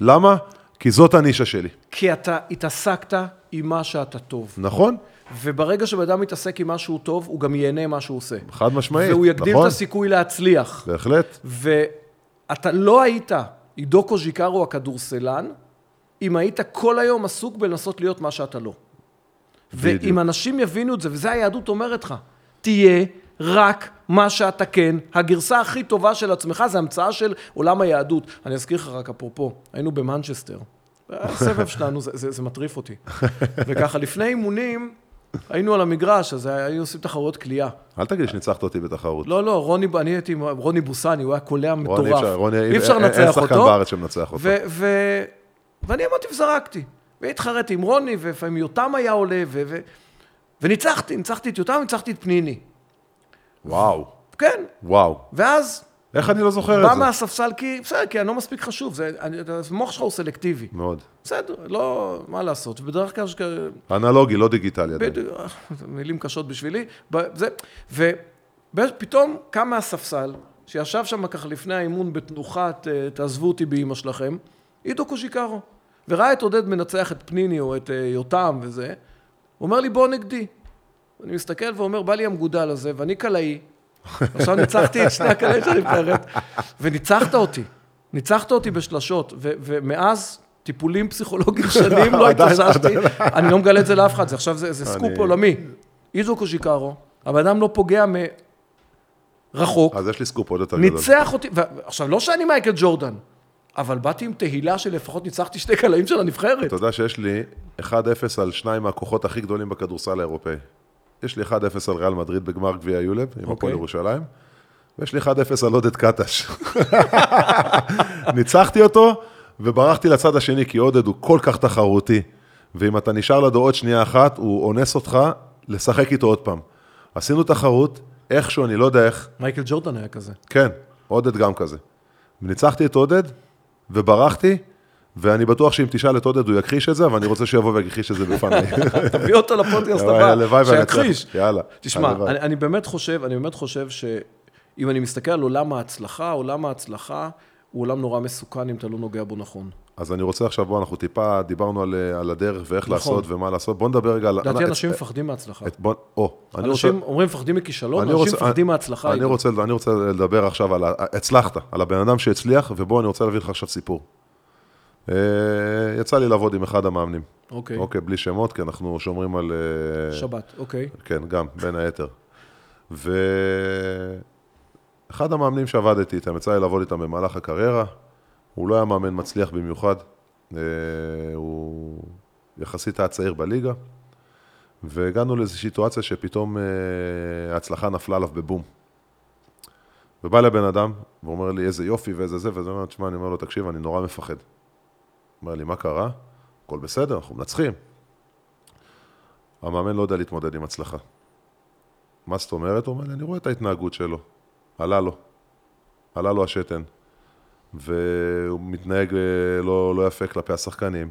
למה? כי זאת הנישה שלי. כי אתה התעסקת עם מה שאתה טוב. נכון? וברגע שבן אדם מתעסק עם מה שהוא טוב, הוא גם ייהנה מה שהוא עושה. חד משמעית. והוא יגדיל נכון? את הסיכוי להצליח. בהחלט. ואתה לא היית עידו קוז'יקרו הכדורסלן, אם היית כל היום עסוק בלנסות להיות מה שאתה לא. בדיוק. ואם אנשים יבינו את זה, וזה היהדות אומרת לך, תהיה רק מה שאתה כן, הגרסה הכי טובה של עצמך, זה המצאה של עולם היהדות. אני אזכיר לך רק אפרופו, היינו במנצ'סטר. הסבב שלנו, זה, זה, זה מטריף אותי. וככה, לפני אימונים, היינו על המגרש, אז היינו עושים תחרויות קליעה. אל תגיד שניצחת אותי בתחרות. לא, לא, רוני, אני הייתי עם רוני בוסני, הוא היה קולע מטורף. אי אפשר- רוני, אי אפשר אין- אין לנצח שחקן אותו. בארץ שמנצח אותו. ו- ו- ואני אמרתי וזרקתי. והתחרתי עם רוני, ולפעמים יותם היה עולה, ו- ו- וניצחתי, ניצחתי את יותם, ניצחתי את פניני. וואו, כן, וואו. ואז איך אני לא זוכר בא את זה? מהספסל, כי בסדר, כי אני לא מספיק חשוב, זה, אני, המוח שלך הוא סלקטיבי. מאוד. בסדר, לא, מה לעשות. ובדרך כלל, אנלוגי, לא דיגיטלי. בדיוק, מילים קשות בשבילי, זה, ופתאום קם מהספסל, שישב שם ככה לפני האימון בתנוחת, אה, תעזבו אותי באימא שלכם, עידו קוז'יקרו. וראה את עודד מנצח את פניני או את אה, יותם וזה, הוא אומר לי, בוא נגדי. אני מסתכל ואומר, בא לי המגודל הזה, ואני קלעי. עכשיו ניצחתי את שני הקלעים של הנבחרת, וניצחת אותי. ניצחת אותי בשלשות, ו- ומאז טיפולים פסיכולוגיים שנים לא התאוששתי. אני לא מגלה את זה לאף אחד, זה עכשיו זה, סקופ עולמי. איזו קוז'יקרו, הבן אדם לא פוגע מרחוק, אז יש לי סקופ עוד יותר גדול. ניצח אותי, עכשיו לא שאני מייקל ג'ורדן, אבל באתי עם תהילה שלפחות ניצחתי שני קלעים של הנבחרת. אתה יודע שיש לי 1-0 על שניים מהכוחות הכי גדולים בכדורסל האירופאי. יש לי 1-0 על ריאל מדריד בגמר גביע יול"ב, עם אוקיי. הפועל ירושלים, ויש לי 1-0 על עודד קטש. ניצחתי אותו, וברחתי לצד השני, כי עודד הוא כל כך תחרותי, ואם אתה נשאר לידו עוד שנייה אחת, הוא אונס אותך לשחק איתו עוד פעם. עשינו תחרות, איכשהו, אני לא יודע איך, מייקל ג'ורדן היה כזה. כן, עודד גם כזה. ניצחתי את עודד, וברחתי, ואני בטוח שאם תשאל את עודד הוא יכחיש את זה, אבל אני רוצה שיבוא ויכחיש את זה בפניי. תביא אותו לפודקאסט הבא. שיכחיש. יאללה. תשמע. אני, באמת חושב, אני באמת חושב שאם אני מסתכל על עולם ההצלחה, עולם ההצלחה הוא עולם נורא מסוכן אם אתה לא נוגע בו נכון. אז אני רוצה עכשיו, בוא, אנחנו טיפה דיברנו על, על הדרך ואיך נכון. לעשות ומה לעשות. בוא נדבר רגע על... לדעתי אנשים את- מפחדים מהצלחה. את- בוא, או, אני רוצה... אנשים אומרים מפחדים מכישלון, אנשים רוצה- מפחדים מההצלחה. אני. רוצה, אני רוצה לדבר עכשיו על... ה- הצלחת, על הבן אדם שהצליח, ובוא, אני רוצה להביא לך עכשיו סיפור. אה, יצא לי לעבוד עם אחד המאמנים. אוקיי, אוקיי, בלי שמות, כי אנחנו שומרים על... אה, שבת, אוקיי. כן, גם, בין היתר. ואחד המאמנים שעבדתי איתם, יצא לי לעבוד איתם במהלך הקריירה, הוא לא היה מאמן מצליח במיוחד, אה, הוא יחסית היה צעיר בליגה, והגענו לאיזושהי סיטואציה שפתאום ההצלחה נפלה עליו בבום. ובא לבן אדם, ואומר לי, איזה יופי ואיזה זה, וזה אומר, תשמע, אני אומר לו, תקשיב, אני נורא מפחד. אומר לי, מה קרה? הכל בסדר, אנחנו מנצחים. המאמן לא יודע להתמודד עם הצלחה. מה זאת אומרת? הוא אומר לי, אני רואה את ההתנהגות שלו. עלה לו. עלה לו השתן. והוא מתנהג אה, לא, לא יפה כלפי השחקנים.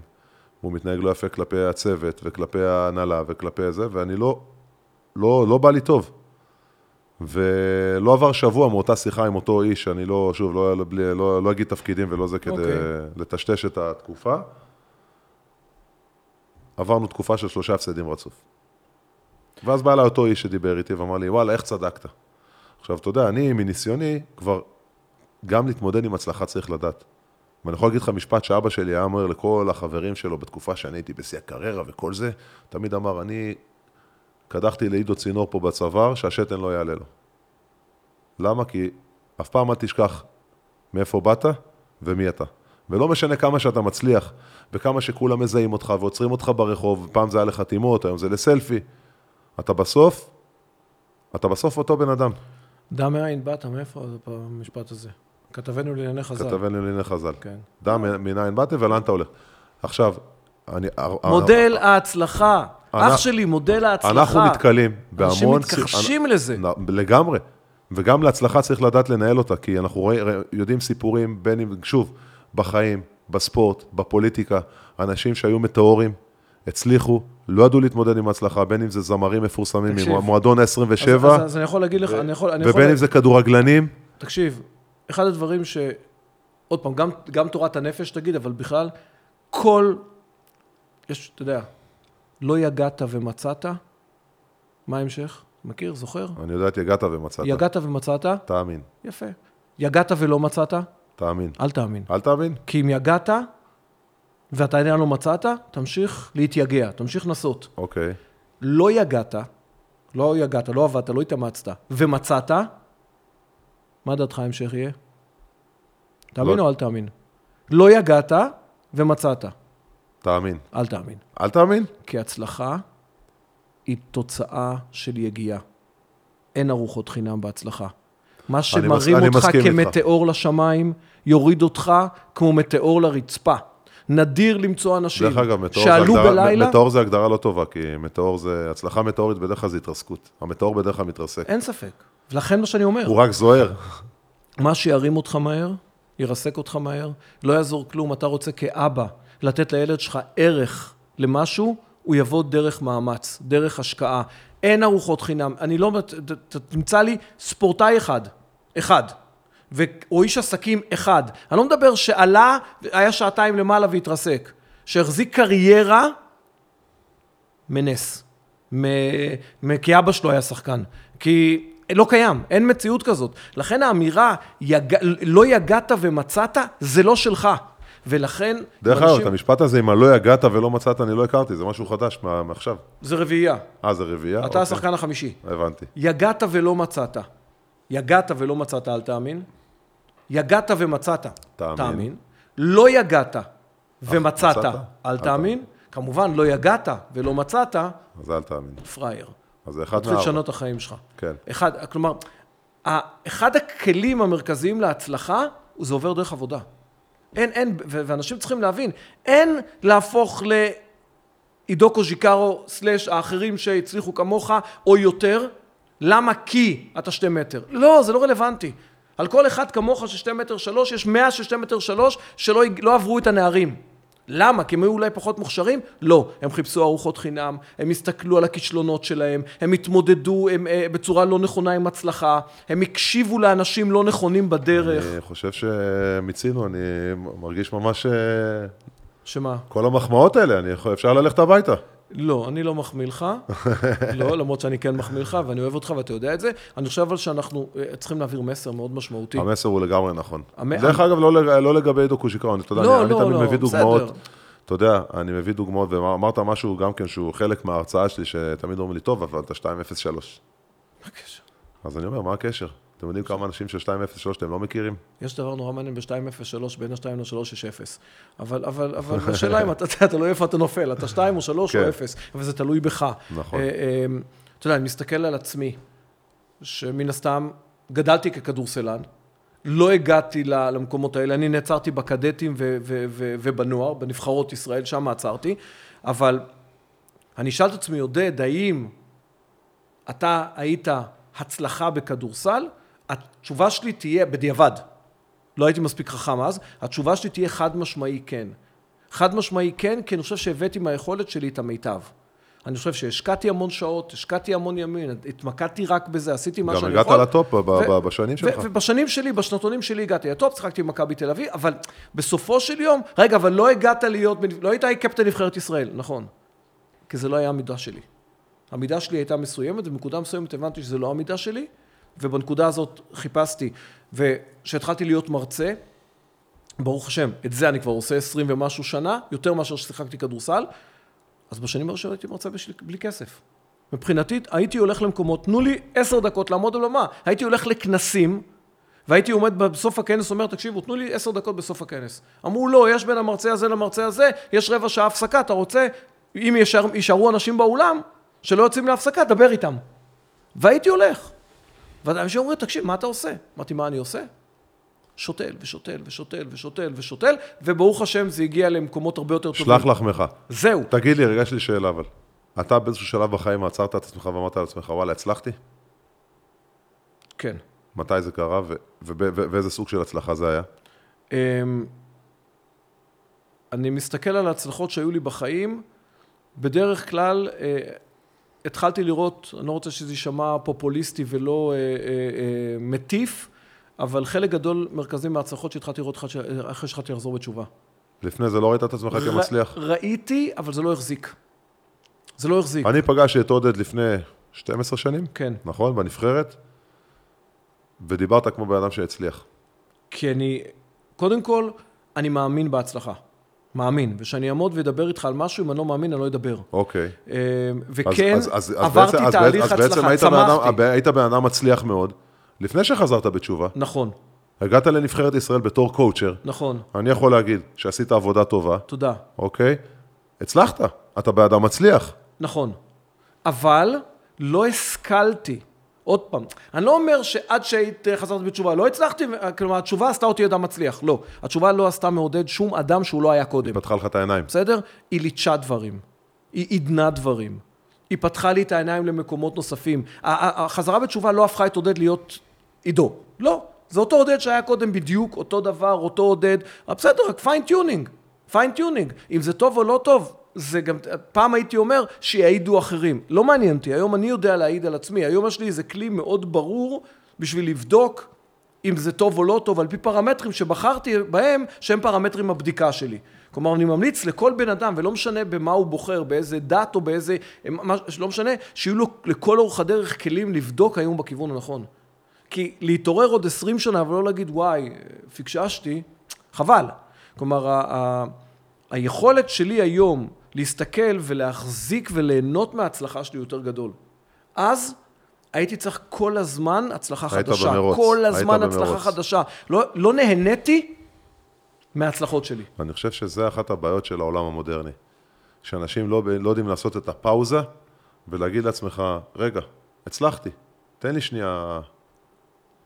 הוא מתנהג לא יפה כלפי הצוות וכלפי ההנהלה וכלפי זה, ואני לא, לא, לא בא לי טוב. ולא עבר שבוע מאותה שיחה עם אותו איש, אני לא, שוב, לא, לא, לא, לא אגיד תפקידים ולא זה כדי אוקיי. לטשטש את התקופה. עברנו תקופה של שלושה הפסדים רצוף. ואז בא אליי אותו איש שדיבר איתי ואמר לי, וואלה, איך צדקת? עכשיו, אתה יודע, אני, מניסיוני, כבר גם להתמודד עם הצלחה צריך לדעת. ואני יכול להגיד לך משפט שאבא שלי היה אומר לכל החברים שלו בתקופה שאני הייתי בשיא הקריירה וכל זה, תמיד אמר, אני קדחתי לעידו צינור פה בצוואר, שהשתן לא יעלה לו. למה? כי אף פעם אל תשכח מאיפה באת ומי אתה. ולא משנה כמה שאתה מצליח, וכמה שכולם מזהים אותך ועוצרים אותך ברחוב, פעם זה היה לחתימות, היום זה לסלפי, אתה בסוף, אתה בסוף אותו בן אדם. דע מאין באת, מאיפה המשפט הזה? כתבנו לענייני חז"ל. כתבנו לענייני חז"ל. כן. דע מנין באת ולאן אתה הולך. עכשיו, אני... מודל ההצלחה. אח שלי, מודל ההצלחה. אנחנו נתקלים בהמון... אנשים מתכחשים לזה. לגמרי. וגם להצלחה צריך לדעת לנהל אותה, כי אנחנו רואים, יודעים סיפורים, בין אם, שוב, בחיים, בספורט, בפוליטיקה, אנשים שהיו מטאורים, הצליחו, לא ידעו להתמודד עם הצלחה, בין אם זה זמרים מפורסמים. ממועדון אז- ה-27, אז- אז אני יכול להגיד לך, אני יכול... אני יכול- ובין אם זה כדורגלנים, תקשיב, אחד הדברים ש... עוד פעם, גם, גם תורת הנפש תגיד, אבל בכלל, כל... יש, אתה יודע, לא יגעת ומצאת, מה ההמשך? מכיר? זוכר? אני יודע, יגעת ומצאת. יגעת ומצאת, תאמין, יפה. יגעת ולא מצאת, תאמין. אל תאמין. אל תאמין? כי אם יגעת ואתה עדיין לא מצאת, תמשיך להתייגע, תמשיך לנסות. אוקיי. לא יגעת, לא יגעת, לא עבדת, לא התאמצת, ומצאת, מה דעתך ההמשך יהיה? תאמין לא. או אל תאמין? לא יגעת ומצאת, תאמין. אל תאמין. אל תאמין? כי הצלחה היא תוצאה של יגיעה. אין ארוחות חינם בהצלחה. מה שמרים מס- אותך מסכים איתך. כמטאור לשמיים, יוריד אותך כמו מטאור לרצפה. נדיר למצוא אנשים דרך אגב, מטאור שעלו הגדרה, בלילה, מטאור זה הגדרה לא טובה, כי מטאור זה, הצלחה מטאורית בדרך כלל זה התרסקות. המטאור בדרך כלל מתרסק. אין ספק. ולכן מה שאני אומר, הוא רק זוהר. מה שירים אותך מהר, ירסק אותך מהר, לא יעזור כלום, אתה רוצה כאבא לתת לילד שלך ערך למשהו, הוא יבוא דרך מאמץ, דרך השקעה. אין ארוחות חינם. אני לא... תמצא לי ספורטאי אחד, אחד, ו... או איש עסקים אחד, אני לא מדבר שעלה, היה שעתיים למעלה והתרסק, שהחזיק קריירה מנס, מ... מ... כי אבא שלו היה שחקן, כי לא קיים, אין מציאות כזאת. לכן האמירה, יג... לא יגעת ומצאת, זה לא שלך. ולכן... דרך אגב, את המשפט הזה, אם לא יגעת ולא מצאת, אני לא הכרתי, זה משהו חדש מעכשיו. זה רביעייה. אה, זה רביעייה? אתה אוקיי. השחקן החמישי. הבנתי. יגעת ולא מצאת. יגעת ולא מצאת, אל תאמין. יגעת ומצאת, תאמין. תאמין. לא יגעת ומצאת, מצאת? אל תאמין. כמובן, לא יגעת ולא מצאת, אז אל תאמין. פראייר. אז זה אחד תתחיל מהארבע. לשנות את החיים שלך. כן. אחד, כלומר, אחד הכלים המרכזיים להצלחה, זה עובר דרך עבודה. אין, אין, ואנשים צריכים להבין, אין להפוך לעידו קוז'יקרו סלאש האחרים שהצליחו כמוך או יותר. למה? כי אתה שתי מטר. לא, זה לא רלוונטי. על כל אחד כמוך של שתי מטר שלוש, יש מאה של שתי מטר שלוש שלא לא עברו את הנערים. למה? כי הם היו אולי פחות מוכשרים? לא. הם חיפשו ארוחות חינם, הם הסתכלו על הכישלונות שלהם, הם התמודדו הם, אה, בצורה לא נכונה עם הצלחה, הם הקשיבו לאנשים לא נכונים בדרך. אני חושב שמיצינו, אני מרגיש ממש... אה, שמה? כל המחמאות האלה, אני יכול, אפשר ללכת הביתה. לא, אני לא מחמיא לך. לא, למרות שאני כן מחמיא לך, ואני אוהב אותך ואתה יודע את זה. אני חושב אבל שאנחנו אה, צריכים להעביר מסר מאוד משמעותי. המסר הוא לגמרי נכון. המ- דרך אגב, לא לא לגבי עידו קושיקרון, אתה יודע, לא, אני אני לא, תמיד לא, מביא בסדר. דוגמאות. אתה יודע, אני מביא דוגמאות, ואמרת משהו גם כן שהוא חלק מההרצאה שלי, שתמיד אומרים לי, טוב, אבל אתה 2.03. מה הקשר? אז אני אומר, מה הקשר? אתם יודעים כמה אנשים של 2.03 אתם לא מכירים? יש דבר נורא מעניין ב-2.03, בין ה-2 ל-3 יש 0. אבל, אבל, אבל השאלה אם אתה, אתה לא איפה אתה נופל, אתה 2 או 3 או כן. 0, אבל זה תלוי בך. נכון. אה, אה, אתה יודע, אני מסתכל על עצמי, שמן הסתם גדלתי ככדורסלן, לא הגעתי למקומות האלה, אני נעצרתי בקדטים ו- ו- ו- ובנוער, בנבחרות ישראל, שם עצרתי, אבל אני אשאל את עצמי, עודד, האם אתה היית הצלחה בכדורסל? התשובה שלי תהיה, בדיעבד, לא הייתי מספיק חכם אז, התשובה שלי תהיה חד משמעי כן. חד משמעי כן, כי אני חושב שהבאתי מהיכולת שלי את המיטב. אני חושב שהשקעתי המון שעות, השקעתי המון ימים, התמקדתי רק בזה, עשיתי מה גם שאני הגעת יכול. לטופ ב- ב- ו- בשנים שלך. ובשנים שלי, בשנתונים שלי הגעתי לטופ, שיחקתי במכבי תל אביב, אבל בסופו של יום, רגע, אבל לא הגעת להיות, לא היית קפטן נבחרת ישראל, נכון. כי זה לא היה המידה שלי. המידה שלי הייתה מסוימת, ובנקודה מסוימת הבנתי שזה לא המידה שלי, ובנקודה הזאת חיפשתי. וכשהתחלתי להיות מרצה, ברוך השם, את זה אני כבר עושה עשרים ומשהו שנה, יותר מאשר ששיחקתי כדורסל, אז בשנים הראשונות הייתי מרצה בשל- בלי כסף. מבחינתי, הייתי הולך למקומות, תנו לי עשר דקות לעמוד על במה. הייתי הולך לכנסים, והייתי עומד בסוף הכנס, אומר, תקשיבו, תנו לי עשר דקות בסוף הכנס. אמרו, לא, יש בין המרצה הזה למרצה הזה, יש רבע שעה הפסקה, אתה רוצה, אם יישאר, יישארו אנשים באולם, שלא יוצאים להפסקה, דבר איתם. והייתי הולך. ואנשים אומרים, תקשיב, מה אתה עושה? אמרתי, מה אני עושה? שותל ושותל ושותל ושותל ושותל, וברוך השם זה הגיע למקומות הרבה יותר טובים. שלח לחמך. זהו. תגיד לי, רגע, יש לי שאלה, אבל. אתה באיזשהו שלב בחיים עצרת את עצמך ואמרת לעצמך, וואלה, הצלחתי? כן. מתי זה קרה ואיזה סוג של הצלחה זה היה? אמ, אני מסתכל על ההצלחות שהיו לי בחיים, בדרך כלל אה, התחלתי לראות, אני לא רוצה שזה יישמע פופוליסטי ולא אה, אה, אה, מטיף, אבל חלק גדול מרכזי מההצלחות שהתחלתי לראות אחרי שהתחלתי לחזור בתשובה. לפני זה לא ראית את עצמך כמצליח? ראיתי, אבל זה לא החזיק. זה לא החזיק, אני פגשתי את עודד לפני 12 שנים, כן. נכון? בנבחרת, ודיברת כמו בן אדם שהצליח. כי אני, קודם כל, אני מאמין בהצלחה. מאמין. ושאני אעמוד ואדבר איתך על משהו, אם אני לא מאמין, אני לא אדבר. אוקיי. אה, אז- וכן, אז- אז- אז עברתי בעצם- אז תהליך בעצם- אז בעצם הצלחה, היית בן אדם- צמחתי. היית בן אדם מצליח מאוד, לפני שחזרת בתשובה, נכון, הגעת לנבחרת ישראל בתור קואוצ'ר, נכון. אני יכול להגיד שעשית עבודה טובה, תודה. אוקיי? הצלחת, אתה בן אדם מצליח. נכון. אבל לא השכלתי. עוד פעם, אני לא אומר שעד שהיית אה, חזרת בתשובה, לא הצלחתי, ו- כלומר, התשובה עשתה אותי אדם מצליח. לא. התשובה לא עשתה מעודד שום אדם שהוא לא היה קודם. פתחה לך את העיניים. בסדר? היא ליטשה דברים. היא עידנה דברים. היא פתחה לי את העיניים למקומות נוספים. החזרה בתשובה לא הפכה את עודד להיות עידו. לא. זה אותו עודד שהיה קודם בדיוק, אותו דבר, אותו עודד. אבל בסדר, רק fine tuning. Fine tuning. אם זה טוב או לא טוב, זה גם, פעם הייתי אומר שיעידו אחרים. לא מעניין אותי, היום אני יודע להעיד על עצמי. היום יש לי איזה כלי מאוד ברור בשביל לבדוק אם זה טוב או לא טוב, על פי פרמטרים שבחרתי בהם, שהם פרמטרים הבדיקה שלי. כלומר, אני ממליץ לכל בן אדם, ולא משנה במה הוא בוחר, באיזה דת או באיזה... לא משנה, שיהיו לו לכל אורך הדרך כלים לבדוק האם הוא בכיוון הנכון. כי להתעורר עוד 20 שנה ולא להגיד, וואי, פיקששתי, חבל. כלומר, ה- ה- היכולת שלי היום להסתכל ולהחזיק וליהנות מההצלחה שלי יותר גדול. אז הייתי צריך כל הזמן הצלחה היית חדשה. במרוץ, כל היית הזמן הצלחה במרוץ. חדשה. לא, לא נהניתי מההצלחות שלי. אני חושב שזה אחת הבעיות של העולם המודרני. שאנשים לא, לא יודעים לעשות את הפאוזה ולהגיד לעצמך, רגע, הצלחתי, תן לי שנייה,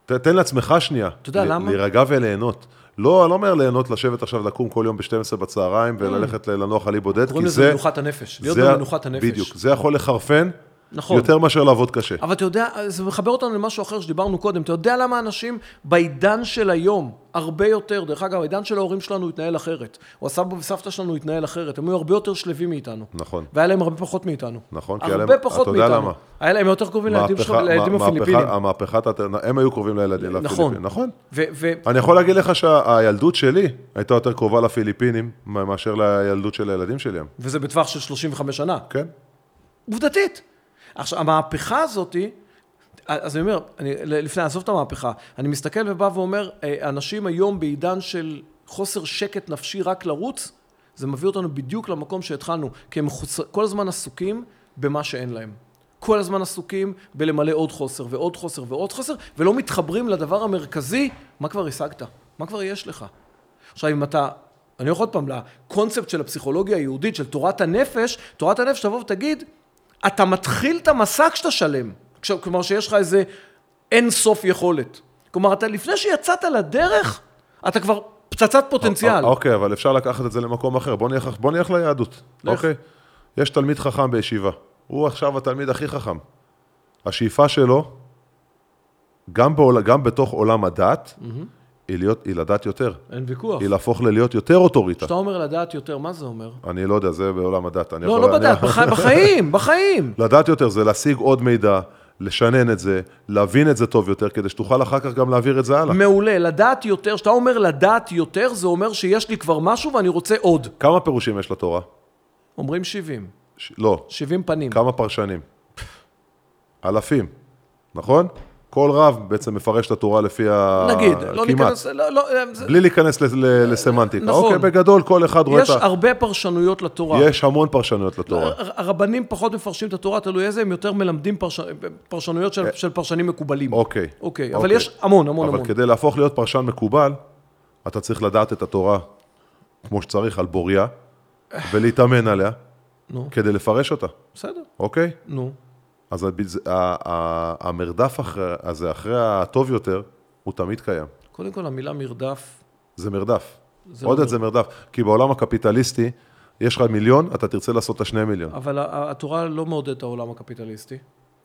ת, תן לעצמך שנייה. אתה יודע ל- למה? להירגע וליהנות. לא, אני לא אומר ליהנות, לשבת עכשיו, לקום כל יום ב-12 בצהריים Mm. וללכת ל- לנוח על אי בודד, קוראים כי לזה זה... מנוחת הנפש. להיות במנוחת הנפש. בדיוק, זה יכול לחרפן נכון. יותר מאשר לעבוד קשה. אבל אתה יודע, זה מחבר אותנו למשהו אחר שדיברנו קודם. אתה יודע למה אנשים בעידן של היום, הרבה יותר, דרך אגב, העידן של ההורים שלנו התנהל אחרת. או הסבא וסבתא שלנו התנהל אחרת. הם היו הרבה יותר שלווים מאיתנו. נכון. והיה להם הרבה פחות מאיתנו. נכון, כי היה הרבה להם- פחות אתה יודע מאיתנו. למה? היה להם יותר קרובים לילדים שלך, מהפכה- לילדים מה- הפיליפינים. מהפכה- המהפכת, הת- הם היו קרובים לילדים, נכון. לפיליפינים. נכון. אני יכול להגיד לך שהילדות שלי הייתה יותר קרובה לפיליפינים מאשר לילדות של הילדים שלי. וזה בטווח של 35 שנה. כן? עובדתית. עכשיו, המהפכה הזאתי, אז אני אומר, אני, לפני, עזוב את המהפכה, אני מסתכל ובא ואומר, אה, אנשים היום בעידן של חוסר שקט נפשי רק לרוץ, זה מביא אותנו בדיוק למקום שהתחלנו, כי הם חוס... כל הזמן עסוקים במה שאין להם. כל הזמן עסוקים בלמלא עוד חוסר ועוד חוסר ועוד חוסר, ולא מתחברים לדבר המרכזי, מה כבר השגת? מה כבר יש לך? עכשיו, אם אתה, אני הולך עוד פעם לקונספט של הפסיכולוגיה היהודית, של תורת הנפש, תורת הנפש תבוא ותגיד, אתה מתחיל את המסע כשאתה שלם. כלומר, שיש לך איזה אין סוף יכולת. כלומר, אתה לפני שיצאת לדרך, אתה כבר פצצת פוטנציאל. אוקיי, אבל אפשר לקחת את זה למקום אחר. בוא נלך, בוא נלך ליהדות. לך. אוקיי? יש תלמיד חכם בישיבה. הוא עכשיו התלמיד הכי חכם. השאיפה שלו, גם, בעול, גם בתוך עולם הדת, היא, להיות, היא לדעת יותר. אין ויכוח. היא להפוך ללהיות יותר אוטוריטה. כשאתה אומר לדעת יותר, מה זה אומר? אני לא יודע, זה בעולם הדת. לא, יכול- לא אני- בדעת, בח- בחיים, בחיים. לדעת יותר זה להשיג עוד מידע, לשנן את זה, להבין את זה טוב יותר, כדי שתוכל אחר כך גם להעביר את זה הלאה. מעולה, לדעת יותר, כשאתה אומר לדעת יותר, זה אומר שיש לי כבר משהו ואני רוצה עוד. כמה פירושים יש לתורה? אומרים 70, ש... לא, 70 פנים. כמה פרשנים? אלפים, נכון? כל רב בעצם מפרש את התורה לפי ה... נגיד, לא כמעט. ניכנס, לא, לא, זה- בלי להיכנס לסמנטיקה. נכון. אוקיי, בגדול כל אחד רואה את יש ה... הרבה פרשנויות לתורה. יש המון פרשנויות לתורה. הר- הרבנים פחות מפרשים את התורה, תלוי איזה, הם יותר מלמדים פרש... פרשנויות של, של פרשנים מקובלים. אוקיי. אוקיי, אבל אוקיי. יש המון, המון, אבל המון. כדי להפוך להיות פרשן מקובל, אתה צריך לדעת את התורה כמו שצריך על בוריה, ולהתאמן עליה, נו, כדי לפרש אותה, בסדר, אוקיי? נו. אז הביז- המרדף אחרי- הזה, אחרי הטוב יותר, הוא תמיד קיים. קודם כל, המילה מרדף, זה מרדף. זה עוד לא את זה מרדף. כי בעולם הקפיטליסטי, יש לך מיליון, אתה תרצה לעשות את השני מיליון. אבל התורה לא מעודדת את העולם הקפיטליסטי.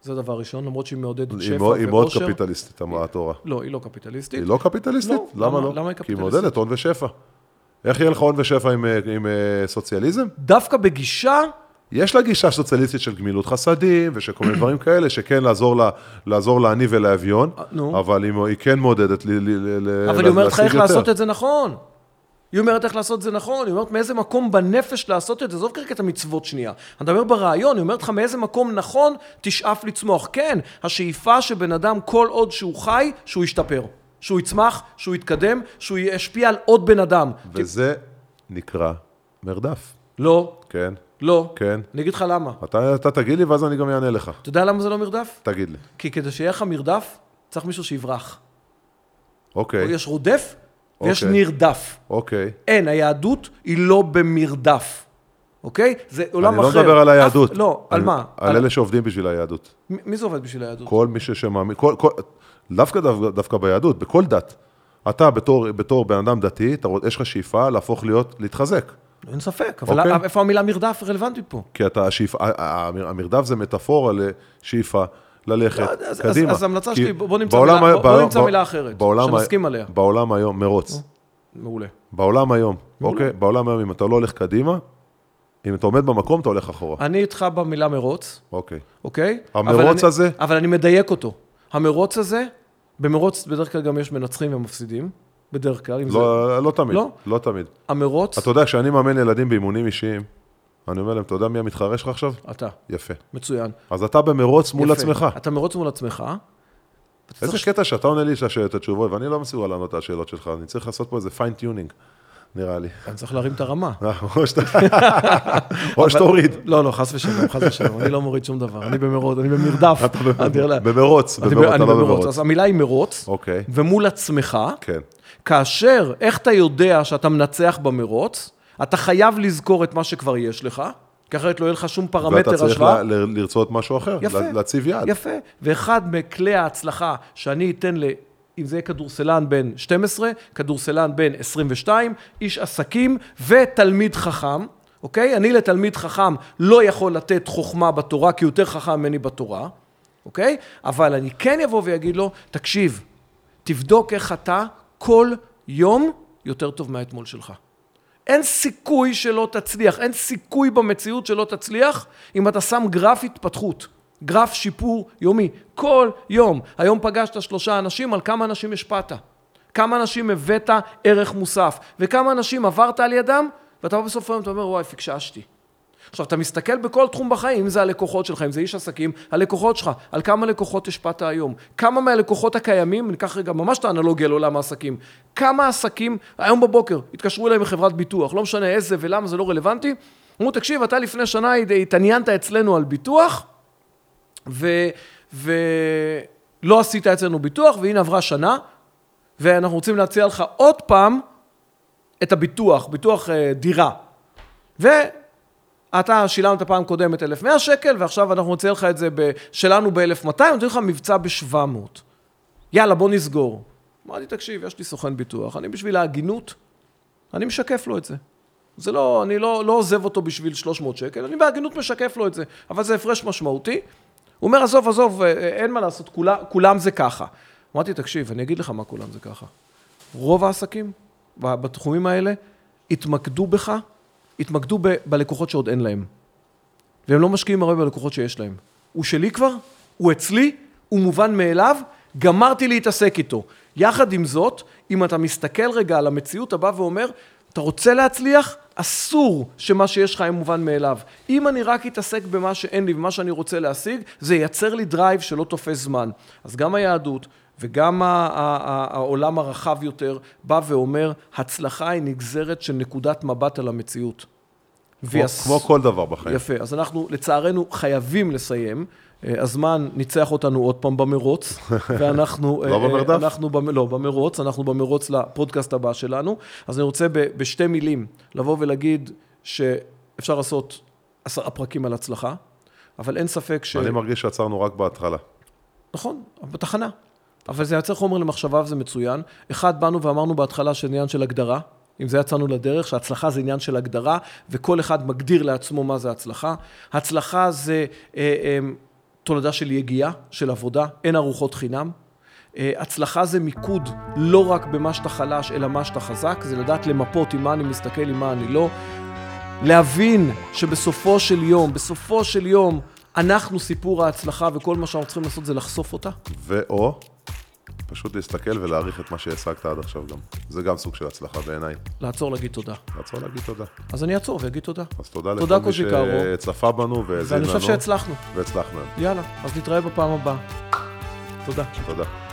זה דבר ראשון, למרות שהיא מעודדת שפע מאוד- היא מאוד ועושר. קפיטליסטית, התורה. לא, היא לא קפיטליסטית. היא לא קפיטליסטית? לא, למה למה- לא? למה היא כי היא קפיטליסטית? מעודדת הון ושפע. איך יהיה לך הון ושפע עם, אה, עם אה, סוציאליזם? דווקא בגישה, יש לה גישה סוציאליסטית של גמילות חסדים ושל כל מיני דברים כאלה, שכן לעזור, לה, לעזור לעני ולאביון, אה. אבל היא, היא כן מעודדת לי, לי, לי, אבל היא אומרת לך איך לעשות את זה נכון. היא אומרת איך לעשות את זה נכון, היא אומרת מאיזה מקום בנפש לעשות את זה, עזוב כרגע את המצוות שנייה. אני מדבר ברעיון, היא אומרת לך מאיזה מקום נכון תשאף לצמוח. כן, השאיפה שבן אדם כל עוד שהוא חי, שהוא ישתפר. שהוא יצמח, שהוא יתקדם, שהוא ישפיע על עוד בן אדם. וזה נקרא מרדף. לא, כן, לא. כן. אני אגיד לך למה. אתה, אתה תגיד לי ואז אני גם אענה לך. אתה יודע למה זה לא מרדף? תגיד לי. כי כדי שיהיה לך מרדף, צריך מישהו שיברח. אוקיי, יש רודף ויש אוקיי. נרדף. אוקיי. אין, היהדות היא לא במרדף, אוקיי? זה עולם אני לא אחר. מדבר על היהדות. אף, לא, על אני- מה? על אלה שעובדים בשביל היהדות. מי מי זה עובד בשביל היהדות? כל מי שמאמין, כל, כל, דווקא, דווקא, דווקא ביהדות, בכל דת. אתה בתור, בתור בן אדם דתי, אתה, יש לך שאיפה להפוך להיות, להתחזק. אין ספק, אבל אוקיי. איפה המילה מרדף רלוונטית פה? כי אתה, השאיפה, ה- ה- המרדף זה מטאפורה לשאיפה, ללכת, לא, אז- קדימה. אז ההמלצה שלי, בוא נמצא בעולם מילה- בוא- בוא נמצא מילה אחרת, בעולם שנסכים עליה. בעולם היום, מרוץ. מעולה. בעולם היום, מעולה. אוקיי? בעולם היום, אם אתה לא הולך קדימה, אם אתה עומד במקום, אתה הולך אחורה. אני איתך במילה מרוץ, אוקיי. אוקיי? המרוץ אבל אני- הזה? אבל אני מדייק אותו. המרוץ הזה במרוץ בדרך כלל גם יש מנצחים ומפסידים, בדרך כלל, אם זה... לא, לא תמיד, לא? לא תמיד. המרוץ, אתה יודע, כשאני מאמן ילדים באימונים אישיים, אני אומר להם, אתה יודע מי המתחרה שלך עכשיו? אתה, יפה. מצוין. אז אתה במרוץ מול יפה. עצמך. אתה מרוץ מול עצמך. איזה צריך- קטע שאתה עונה לי את התשובות, ואני לא מסוגל לענות על השאלות שלך, אני צריך לעשות פה איזה fine tuning, נראה לי. אני צריך להרים את הרמה. אה, או שתוריד. לא, לא, חס ושלום, חס ושלום, אני לא מוריד שום דבר, אני במרוץ, אני במרדף. במרוץ, במרוץ, אתה לא במרוץ. במרוץ. אז המילה היא מרוץ, אוקיי, ומול עצמך, כן. כאשר, איך אתה יודע שאתה מנצח במרוץ? אתה חייב לזכור את מה שכבר יש לך, כי אחרת לא יהיה לך שום פרמטר ואתה צריך השוואה. ל- ל- לרצות משהו אחר, יפה. לה- להציב יעד. יפה. ואחד מכלי ההצלחה שאני אתן ל... אם זה יהיה כדורסלן בן 12, כדורסלן בן 22, איש עסקים ותלמיד חכם, אוקיי? אני לתלמיד חכם לא יכול לתת חוכמה בתורה, כי הוא יותר חכם ממני בתורה, אוקיי? אבל אני כן אבוא ואגיד לו, תקשיב, תבדוק איך אתה כל יום יותר טוב מהאתמול שלך. אין סיכוי שלא תצליח, אין סיכוי במציאות שלא תצליח אם אתה שם גרף התפתחות, גרף שיפור יומי, כל יום. היום פגשת שלושה אנשים, על כמה אנשים השפעת? כמה אנשים הבאת ערך מוסף? וכמה אנשים עברת על ידם, ואתה בא בסוף היום, אתה אומר, וואי, פקששתי. עכשיו, אתה מסתכל בכל תחום בחיים, אם זה הלקוחות שלך, אם זה איש עסקים, הלקוחות שלך, על כמה לקוחות השפעת היום. כמה מהלקוחות הקיימים, ניקח רגע ממש את האנלוגיה לעולם העסקים, כמה עסקים, היום בבוקר, התקשרו אליי מחברת ביטוח, לא משנה איזה ולמה, זה לא רלוונטי, אמרו, תקשיב, אתה לפני שנה התעניינת אצלנו על ביטוח, ו... ולא עשית אצלנו ביטוח, והנה עברה שנה, ואנחנו רוצים להציע לך עוד פעם את הביטוח, ביטוח אה, דירה. ואתה שילמת פעם קודמת 1,100 שקל, ועכשיו אנחנו נציע לך את זה. שלנו ב-1,200, נותנים לך מבצע ב-700. יאללה, בוא נסגור. אמרתי, תקשיב, יש לי סוכן ביטוח, אני בשביל ההגינות, אני משקף לו את זה. זה לא, אני לא, לא עוזב אותו בשביל 300 שקל, אני בהגינות משקף לו את זה, אבל זה הפרש משמעותי. הוא אומר, עזוב, עזוב, אה, אין מה לעשות, כולם, כולם זה ככה. אמרתי, תקשיב, אני אגיד לך מה כולם זה ככה. רוב העסקים בתחומים האלה התמקדו בך, התמקדו ב- בלקוחות שעוד אין להם. והם לא משקיעים הרבה בלקוחות שיש להם. הוא שלי כבר, הוא אצלי, הוא מובן מאליו, גמרתי להתעסק איתו. יחד עם זאת, אם אתה מסתכל רגע על המציאות, אתה בא ואומר, אתה רוצה להצליח? אסור שמה שיש לך יהיה מובן מאליו. אם אני רק אתעסק במה שאין לי ומה שאני רוצה להשיג, זה ייצר לי drive שלא תופס זמן. אז גם היהדות וגם העולם הרחב יותר בא ואומר, הצלחה היא נגזרת של נקודת מבט על המציאות. כמו- ויס- כמו כל דבר בחיים. יפה, אז אנחנו לצערנו חייבים לסיים. אה, הזמן ניצח אותנו עוד פעם במרוץ, ואנחנו... לא אה, במרדף? אנחנו, במ- לא, במרוץ, אנחנו במרוץ לפודקאסט הבא שלנו. אז אני רוצה ב- בשתי מילים לבוא ולהגיד שאפשר לעשות עשרה פרקים על הצלחה, אבל אין ספק ש... אני מרגיש שעצרנו רק בהתחלה. נכון, בתחנה. אבל זה יוצר חומר למחשבה וזה מצוין. אחד, באנו ואמרנו בהתחלה שזה עניין של הגדרה. עם זה יצאנו לדרך, שהצלחה זה עניין של הגדרה, וכל אחד מגדיר לעצמו מה זה הצלחה. הצלחה זה אה, אה, תולדה של יגיעה, של עבודה, אין ארוחות חינם. אה, הצלחה זה מיקוד לא רק במה שאתה חלש, אלא מה שאתה חזק, זה לדעת למפות עם מה אני מסתכל, עם מה אני לא. להבין שבסופו של יום, בסופו של יום, אנחנו סיפור ההצלחה, וכל מה שאנחנו צריכים לעשות זה לחשוף אותה. ואו, פשוט להסתכל ולהעריך את מה שהשגת עד עכשיו גם. זה גם סוג של הצלחה בעיניי. לעצור להגיד תודה. לעצור להגיד תודה. אז אני אעצור ואגיד תודה. אז תודה תודה, לכל מי. שצפה בנו והאזין ואני לנו. חושב שהצלחנו. והצלחנו. יאללה, אז נתראה בפעם הבאה. תודה. תודה.